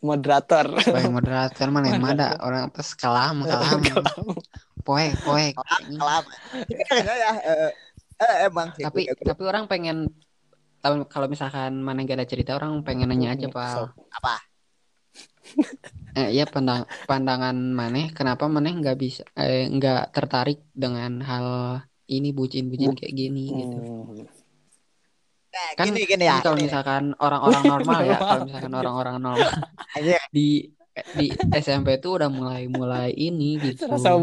moderator Sebagai moderator mana yang ada orang pas kalah mah kalah. mah. Poek, poek. Kelam. Ini kayaknya ya. eh, eh, emang sih. Tapi tapi orang pengen tahu kalau misalkan mana gak ada cerita orang pengen nanya aja pak. Apa? [LAUGHS] Eh, iya pandang pandangan maneh kenapa maneh nggak bisa eh, nggak tertarik dengan hal ini bucin-bucin Bu- kayak gini gitu. Nah, Kan, gini gini kan ya. kalau gini. misalkan orang-orang normal ya, [LAUGHS] kalau misalkan orang-orang normal di di SMP tuh udah mulai-mulai ini gitu. rasa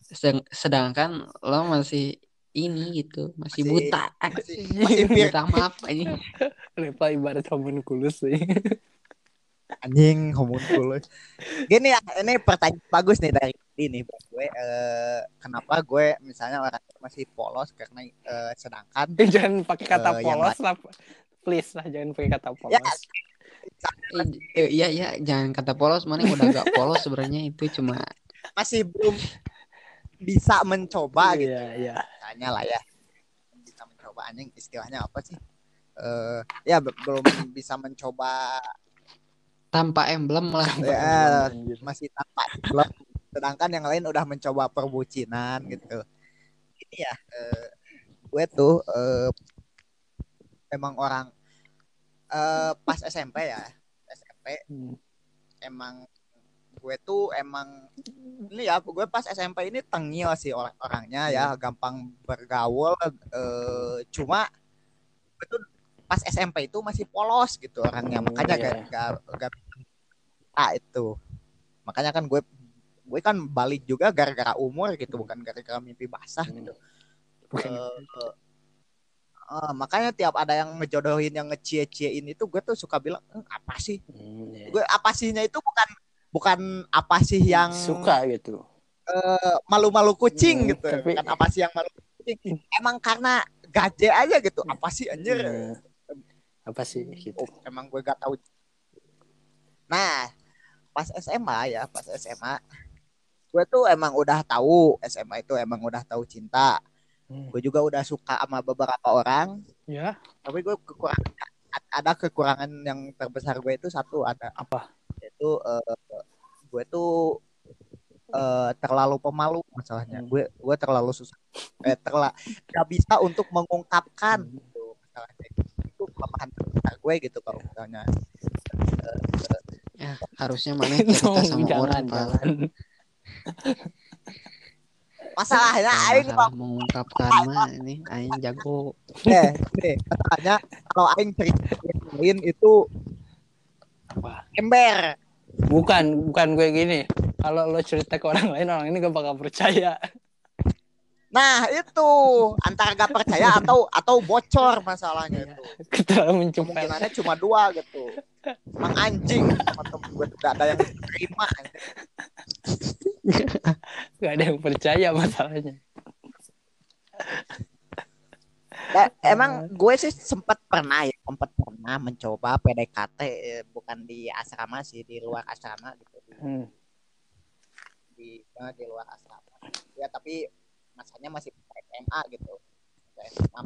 Sedang- sedangkan lo masih ini gitu, masih, Masih- buta. masih- [LAUGHS] masih Buta maaf ini. Lepa ibarat homunculus sih anjing homunculus. Gini ya, ini pertanyaan bagus nih dari ini buat gue. Eh, kenapa gue misalnya orang masih polos karena eh, sedangkan [LAUGHS] jangan pakai kata yang polos lah please lah jangan pakai kata polos Ya, Eh, eh, iya iya, jangan kata polos, mana udah gak polos sebenarnya itu cuma masih belum bisa mencoba gitu. iya iya Tanya lah ya. Bisa mencoba anjing istilahnya apa sih? eh ya be- belum bisa mencoba tanpa emblem lah [LAUGHS] ya Anjir. masih tanpa belum sedangkan yang lain udah mencoba perbucinan gitu ini ya eh, gue tuh eh, emang orang eh, pas SMP ya SMP Hmm. emang gue tuh emang ini ya gue pas SMP ini tengil sih orang orangnya ya gampang bergaul eh, cuma gue tuh pas SMP itu masih polos gitu orangnya Hmm, makanya iya. gak, gak, gak ah itu. Makanya kan gue gue kan balik juga gara-gara umur gitu bukan gara-gara mimpi basah Hmm. gitu. Bukan. Eh, eh, makanya tiap ada yang ngejodohin yang ngecie-ciein itu gue tuh suka bilang "Eh, apa sih? Hmm, iya. gue apa sihnya itu bukan bukan apa sih yang suka gitu. eh, malu-malu kucing Hmm, gitu. tapi- bukan apa sih yang malu kucing. Emang karena gaje aja gitu. Apa sih anjir? Nah, apa sih gitu. Oh, emang gue gak tahu. Nah pas SMA ya pas SMA gue tuh emang udah tahu SMA itu emang udah tahu cinta. Hmm. gue juga udah suka sama beberapa orang. Ya. Tapi gue kekurangan ada kekurangan yang terbesar gue itu satu ada apa? Itu eh, gue tuh eh, terlalu pemalu masalahnya. Hmm. gue gue terlalu susah eh, terla gak bisa untuk mengungkapkan Hmm. gitu masalahnya. Itu kelemahan terbesar gue gitu kalau misalnya ya harusnya mana [LAUGHS] cerita sama jangan orang pak. jangan. [LAUGHS] Masalahnya aing masalah mengungkapkan mah ini aing jago. [LAUGHS] Eh nih, masalahnya kalau aing cerita yang lain itu Apa? ember. Bukan bukan gue gini. Kalau lo cerita ke orang lain orang ini gak bakal percaya. Nah itu. Antara gak percaya atau atau bocor masalahnya itu. Terlalu mencempel kemungkinannya cuma dua gitu emang anjing. Temen gue tuh gak ada yang terima [LAUGHS] gak ada yang percaya masalahnya. Nah, emang gue sih sempat pernah ya sempat pernah mencoba PDKT eh, bukan di asrama sih di luar asrama gitu. Di hmm. di, eh, di luar asrama. Ya tapi masanya masih SMA gitu. SMA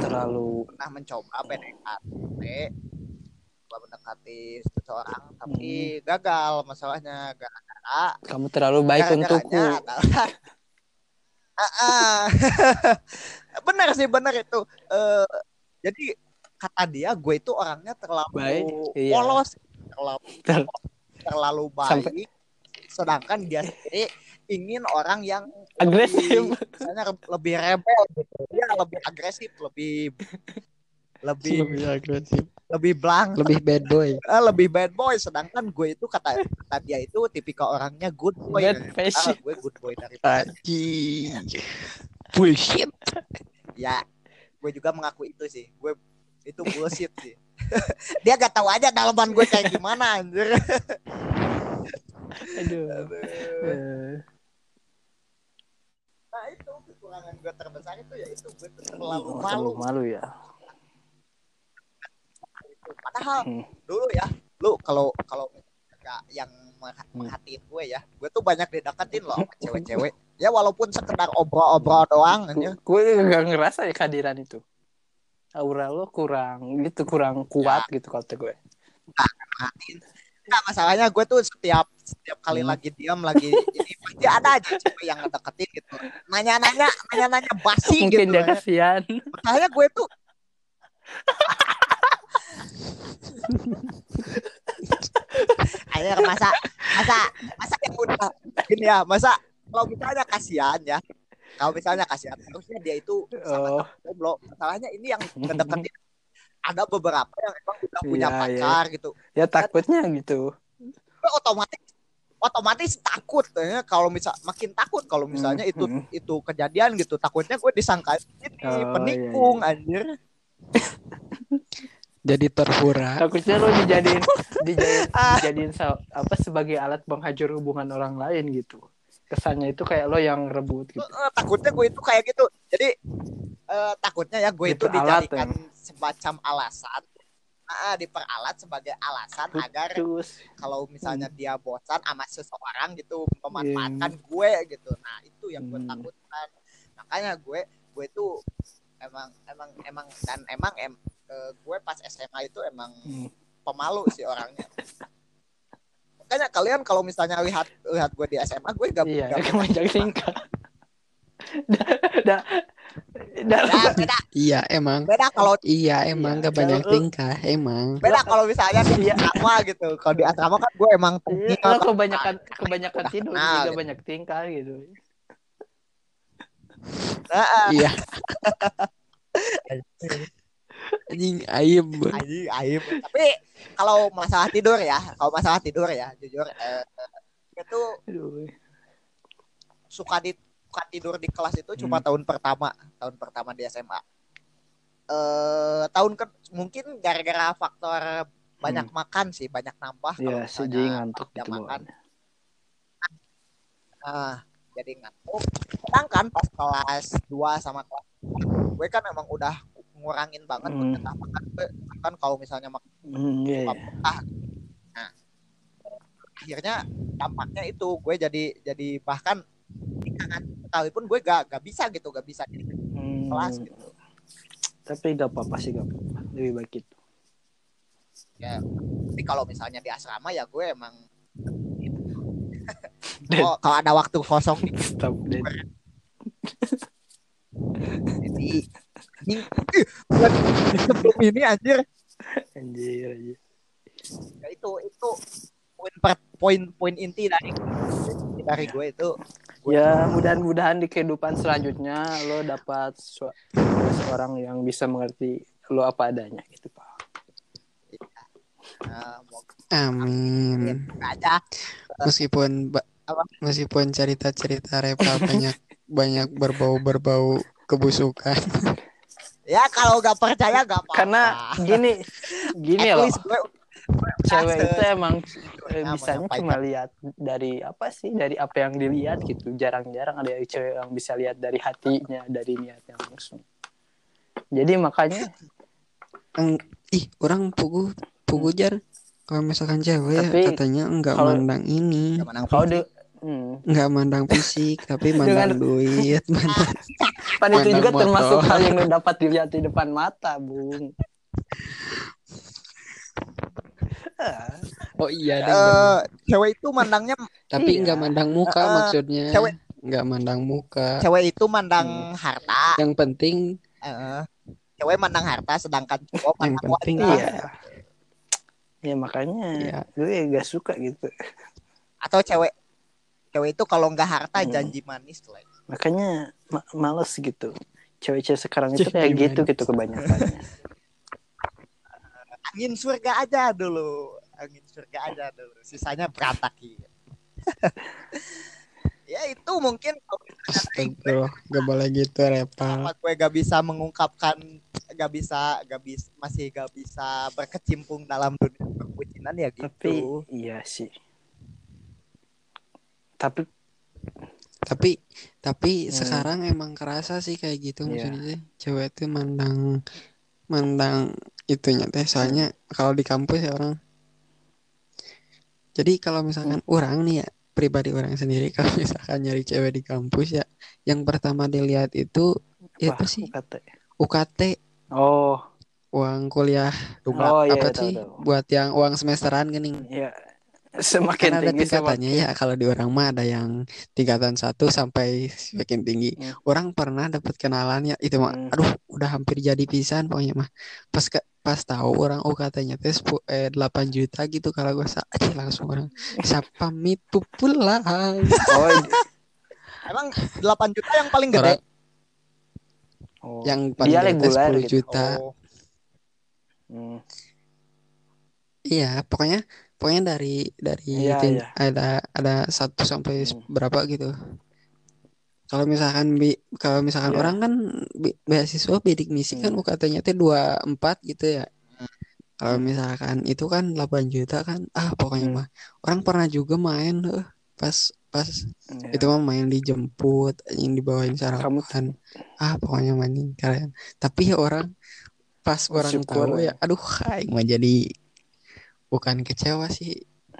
terlalu pernah mencoba PDKT mendekati seseorang tapi gagal masalahnya gara-gara kamu terlalu baik untukku. [LAUGHS] Ah, ah. [LAUGHS] benar sih benar itu. Eh, jadi kata dia gue itu orangnya terlalu Baik, iya. polos terlalu [LAUGHS] Ter- terlalu baik. Sampai- sedangkan dia sendiri ingin orang yang agresif. lebih, misalnya lebih rebel gitu. Ya lebih agresif lebih lebih [LAUGHS] agresif. lebih blank. Lebih bad boy. [LAUGHS] Eh, lebih bad boy sedangkan gue itu kata kata dia itu tipikal orangnya good boy. Bad ah, gue good boy dari Anjing. bullshit. Ya gue juga mengaku itu sih. Gue itu bullshit sih. [LAUGHS] Dia gak tahu aja dalaman gue kayak gimana anjir. Aduh. Eh, nah itu kekurangan gue terbesar itu ya itu gue terlalu oh, malu. terlalu malu ya. Padahal Hmm. dulu ya lu kalau kalau nggak yang Hmm. merhatiin gue ya gue tuh banyak dideketin loh sama cewek-cewek ya walaupun sekedar obrol-obrol doang anjir gue gak ngerasa ya kehadiran itu aura lo kurang gitu kurang kuat gitu kata gue Nggak, masalahnya gue tuh setiap setiap kali Hmm. lagi diam lagi ini pasti ada aja cewek yang ngedeketin gitu nanya-nanya nanya-nanya basi mungkin gitu dia ya. kasihan Makanya gue tuh [LAUGHS] Ayo masa masa masa yang udah gini ya masa kalau misalnya kasihan ya. Kalau misalnya kasihan harusnya dia itu oh. jomblo. Masalahnya ini yang ngedeketin ada beberapa yang emang udah punya Iya, iya. pacar gitu. Ya takutnya gitu. Gue otomatis otomatis takut. Ya kalau misal makin takut kalau misalnya Hmm, itu hmm. itu kejadian gitu. Takutnya gue disangka ini Oh, iya, penikung anjir [LAUGHS] jadi terpura. Takutnya lo dijadiin [LAUGHS] dijadiin, Ah. dijadiin apa sebagai alat penghancur hubungan orang lain gitu. Kesannya itu kayak lo yang rebut gitu. Eh, takutnya gue itu kayak gitu. Jadi eh, takutnya ya gue itu dijadikan semacam alasan. Ah, diperalat sebagai alasan agar terus kalau misalnya dia bosan sama seseorang gitu memanfaatkan Iya. gue gitu. Nah itu yang gue Hmm. takutkan. Makanya gue gue itu emang emang emang dan emang em, eh, gue pas SMA itu emang Hmm. pemalu sih orangnya makanya kalian kalau misalnya lihat lihat gue di SMA gue gak, Iya, gak dah, Ya, beda Iya emang. beda kalau Iya emang Iya, gak banyak kalau- tingkah emang. beda kalau misalnya di Iya. asrama gitu kalau di asrama kan gue emang Iya, tinggal lo kebanyakan kebanyakan Udah tidur kenal, juga [LAUGHS] gitu. banyak tingkah gitu. Heeh. Iya. Anjing aib. Anjing, aib. Tapi kalau masalah tidur ya, kalau masalah tidur ya, jujur eh, itu Aduh. suka di suka tidur di kelas itu cuma tahun pertama, tahun pertama di SMA. Eh tahun ke mungkin gara-gara faktor banyak makan sih, banyak nambah kalau Ya, sih jadi ngantuk gitu makan. Nah, jadi ngantuk. Sedangkan pas kelas 2 sama kelas gue kan emang udah ngurangin banget Hmm. jatah makan gue kan kalau misalnya makan Hmm, iya, iya. ah nah akhirnya dampaknya itu gue jadi jadi bahkan tingkatan sekalipun gue gak gak bisa gitu gak bisa di Hmm, kelas gitu Tapi gak apa-apa sih gak apa-apa. Lebih baik itu. ya tapi kalau misalnya di asrama ya gue emang [LAUGHS] Dan- oh, kalau ada waktu kosong Stop jadi sebelum ini anjir Anjir, anjir. ya itu itu poin per- poin poin inti dari dari gue itu Ya, mudah-mudahan di kehidupan selanjutnya lo dapat su- seorang yang bisa mengerti lo apa adanya gitu, Pak. mau Amin. aja Meskipun ba- Apa? meskipun cerita-cerita Repa banyak banyak berbau-berbau kebusukan. [LAUGHS] ya kalau gak percaya gak apa-apa. Karena gini, gini loh. gue cewek itu emang eh, Ya, bisanya menyampaikan. cuma lihat dari apa sih dari apa yang dilihat gitu. Jarang-jarang ada cewek yang bisa lihat dari hatinya dari niatnya langsung. Jadi makanya Eng- ih, orang pugu pugu jar. Kalau misalkan cewek ya Tapi katanya enggak kalau- mandang ini, kalau hmm, enggak mandang fisik, tapi mandang Dengan- duit, [LAUGHS] mandang pan itu Mandang juga termasuk motor. hal yang dapat dilihat di depan mata bung [LAUGHS] Oh iya, Eh, bener. cewek itu mandangnya tapi iya. enggak mandang muka Eh, maksudnya. cewek- Enggak mandang muka. cewek itu mandang harta Yang penting eh, cewek mandang harta sedangkan cowok yang mandang penting wanita iya ya makanya Iya. gue gak suka gitu atau cewek cewek itu kalau nggak harta Hmm. janji manis lah makanya ma- males gitu. Cewek-cewek sekarang itu kayak gitu gitu kebanyakannya. [LAUGHS] Angin surga aja dulu. Angin surga aja dulu. Sisanya berantakin. [LAUGHS] Ya itu mungkin Astagfirullah, gak boleh gitu Repa. kenapa gue gak bisa mengungkapkan gak bisa gak bisa masih gak bisa berkecimpung dalam dunia perbucinan ya gitu. tapi iya sih tapi Tapi tapi Hmm. sekarang emang kerasa sih kayak gitu Iya. maksudnya cewek tuh mandang mandang itunya teh. Soalnya kalau di kampus ya orang. Jadi kalau misalkan orang nih ya pribadi orang sendiri [LAUGHS] kalau misalkan nyari cewek di kampus ya yang pertama dilihat itu itu apa sih kata UKT oh. Uang kuliah oh iya apa tahu, sih? tahu. buat yang uang semesteran gening ya kan semakin ada tinggi tingkatannya ya. Kalau di orang mah ada yang tingkatan satu sampai semakin tinggi. Hmm. orang pernah dapat kenalan ya itu mah Hmm. aduh udah hampir jadi pisan pokoknya mah. Pas ke, pas tahu orang oh katanya tes eh, 8 juta gitu kalau gue sa aja langsung orang siapa mitu pulang oh, emang 8 juta yang paling gede? Orang oh. yang paling dia gede teh reguler 10 gitu. juta. Oh, Hmm. iya pokoknya pokoknya dari dari Iya, ting- iya. ada ada satu sampai Hmm. berapa gitu kalau misalkan bi kalau misalkan Iya. orang kan bi- beasiswa bidik misi kan Hmm. UKT-nya teh 24 gitu ya kalau misalkan itu kan 8 juta kan ah pokoknya Hmm. mah orang pernah juga main eh, pas pas Ya. itu mah main dijemput yang dibawain sarapan ah pokoknya main kalian tapi ya orang pas orang Syukur tahu ya. ya aduh aing mah jadi bukan kecewa sih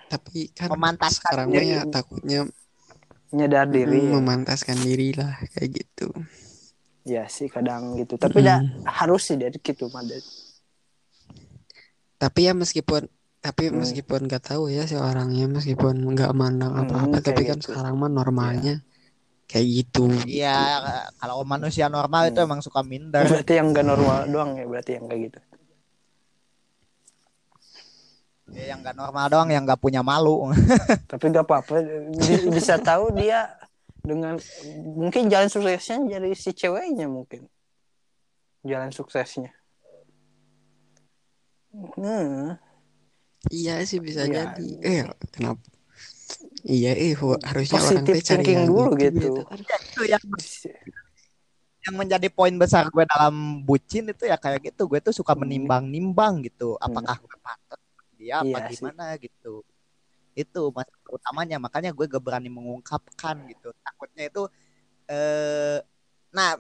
tapi kan Memantaskan sekarang diri. ya takutnya nyadar diri ya. memantaskan diri lah kayak gitu ya sih kadang gitu tapi dah Mm. harus sih dari gitu mah Dad. tapi ya meskipun tapi Hmm. meskipun nggak tahu ya si orangnya meskipun nggak mandang Hmm, apa-apa tapi kan gitu. sekarang mah normalnya kayak gitu Iya, kalau manusia normal itu Hmm. emang suka minder. berarti yang gak normal doang ya berarti yang kayak gitu Ya, yang nggak normal doang, yang nggak punya malu. [LAUGHS] tapi gak apa-apa bisa tahu dia dengan mungkin jalan suksesnya dari si ceweknya mungkin jalan suksesnya hmm. iya sih bisa Iya. jadi eh kenapa iya eh harusnya orang Positive teh cari thinking yang dulu itu gitu. itu yang yang menjadi poin besar gue dalam bucin itu ya kayak gitu. Gue tuh suka Hmm. menimbang-nimbang gitu. Apakah gue pantas dia apa Iya sih. gimana gitu. Itu mas utamanya makanya gue gak berani mengungkapkan gitu. Takutnya itu eh nah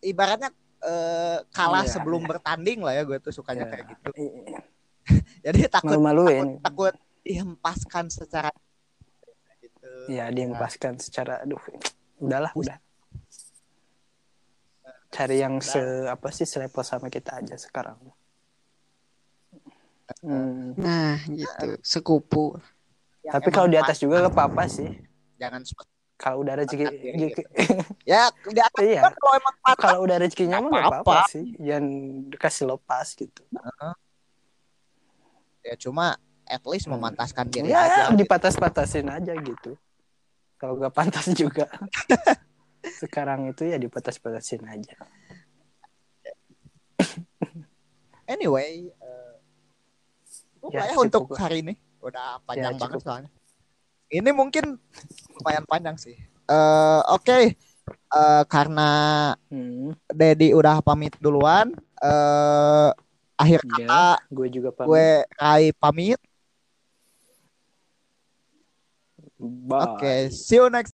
ibaratnya eh kalah Iya, sebelum iya. bertanding lah ya gue tuh sukanya Iya. kayak gitu. Iya. [LAUGHS] Jadi takut malu-maluin takut, takut dihempaskan secara gitu. ya dia ngepaskan secara aduh udahlah udah cari yang se apa sih selevel sama kita aja sekarang Hmm. nah gitu. Sekupu Yang tapi kalau di atas juga gak apa-apa sih. Jangan kalau udah rezeki Iya, rezeki- [LAUGHS] ya di atas Iya. kan kalau emang patah kalau udah rezekinya mah gak apa-apa apa-apa. sih. jangan dikasih lepas gitu. Ya cuma at least Hmm. memantaskan diri ya aja gitu. dipatas-patasin aja gitu. Kalau gak pantas juga. [LAUGHS] Sekarang itu ya dipatas-patasin aja. Anyway cukup Ya, lah ya cukup untuk lah. hari ini. Udah panjang Ya, banget cukup. soalnya. Ini mungkin lumayan panjang sih. Eh, oke. Eh, karena hmm. Dedi udah pamit duluan eh akhir Ya, kata gue juga pamit. gue Rai pamit. Oke see you next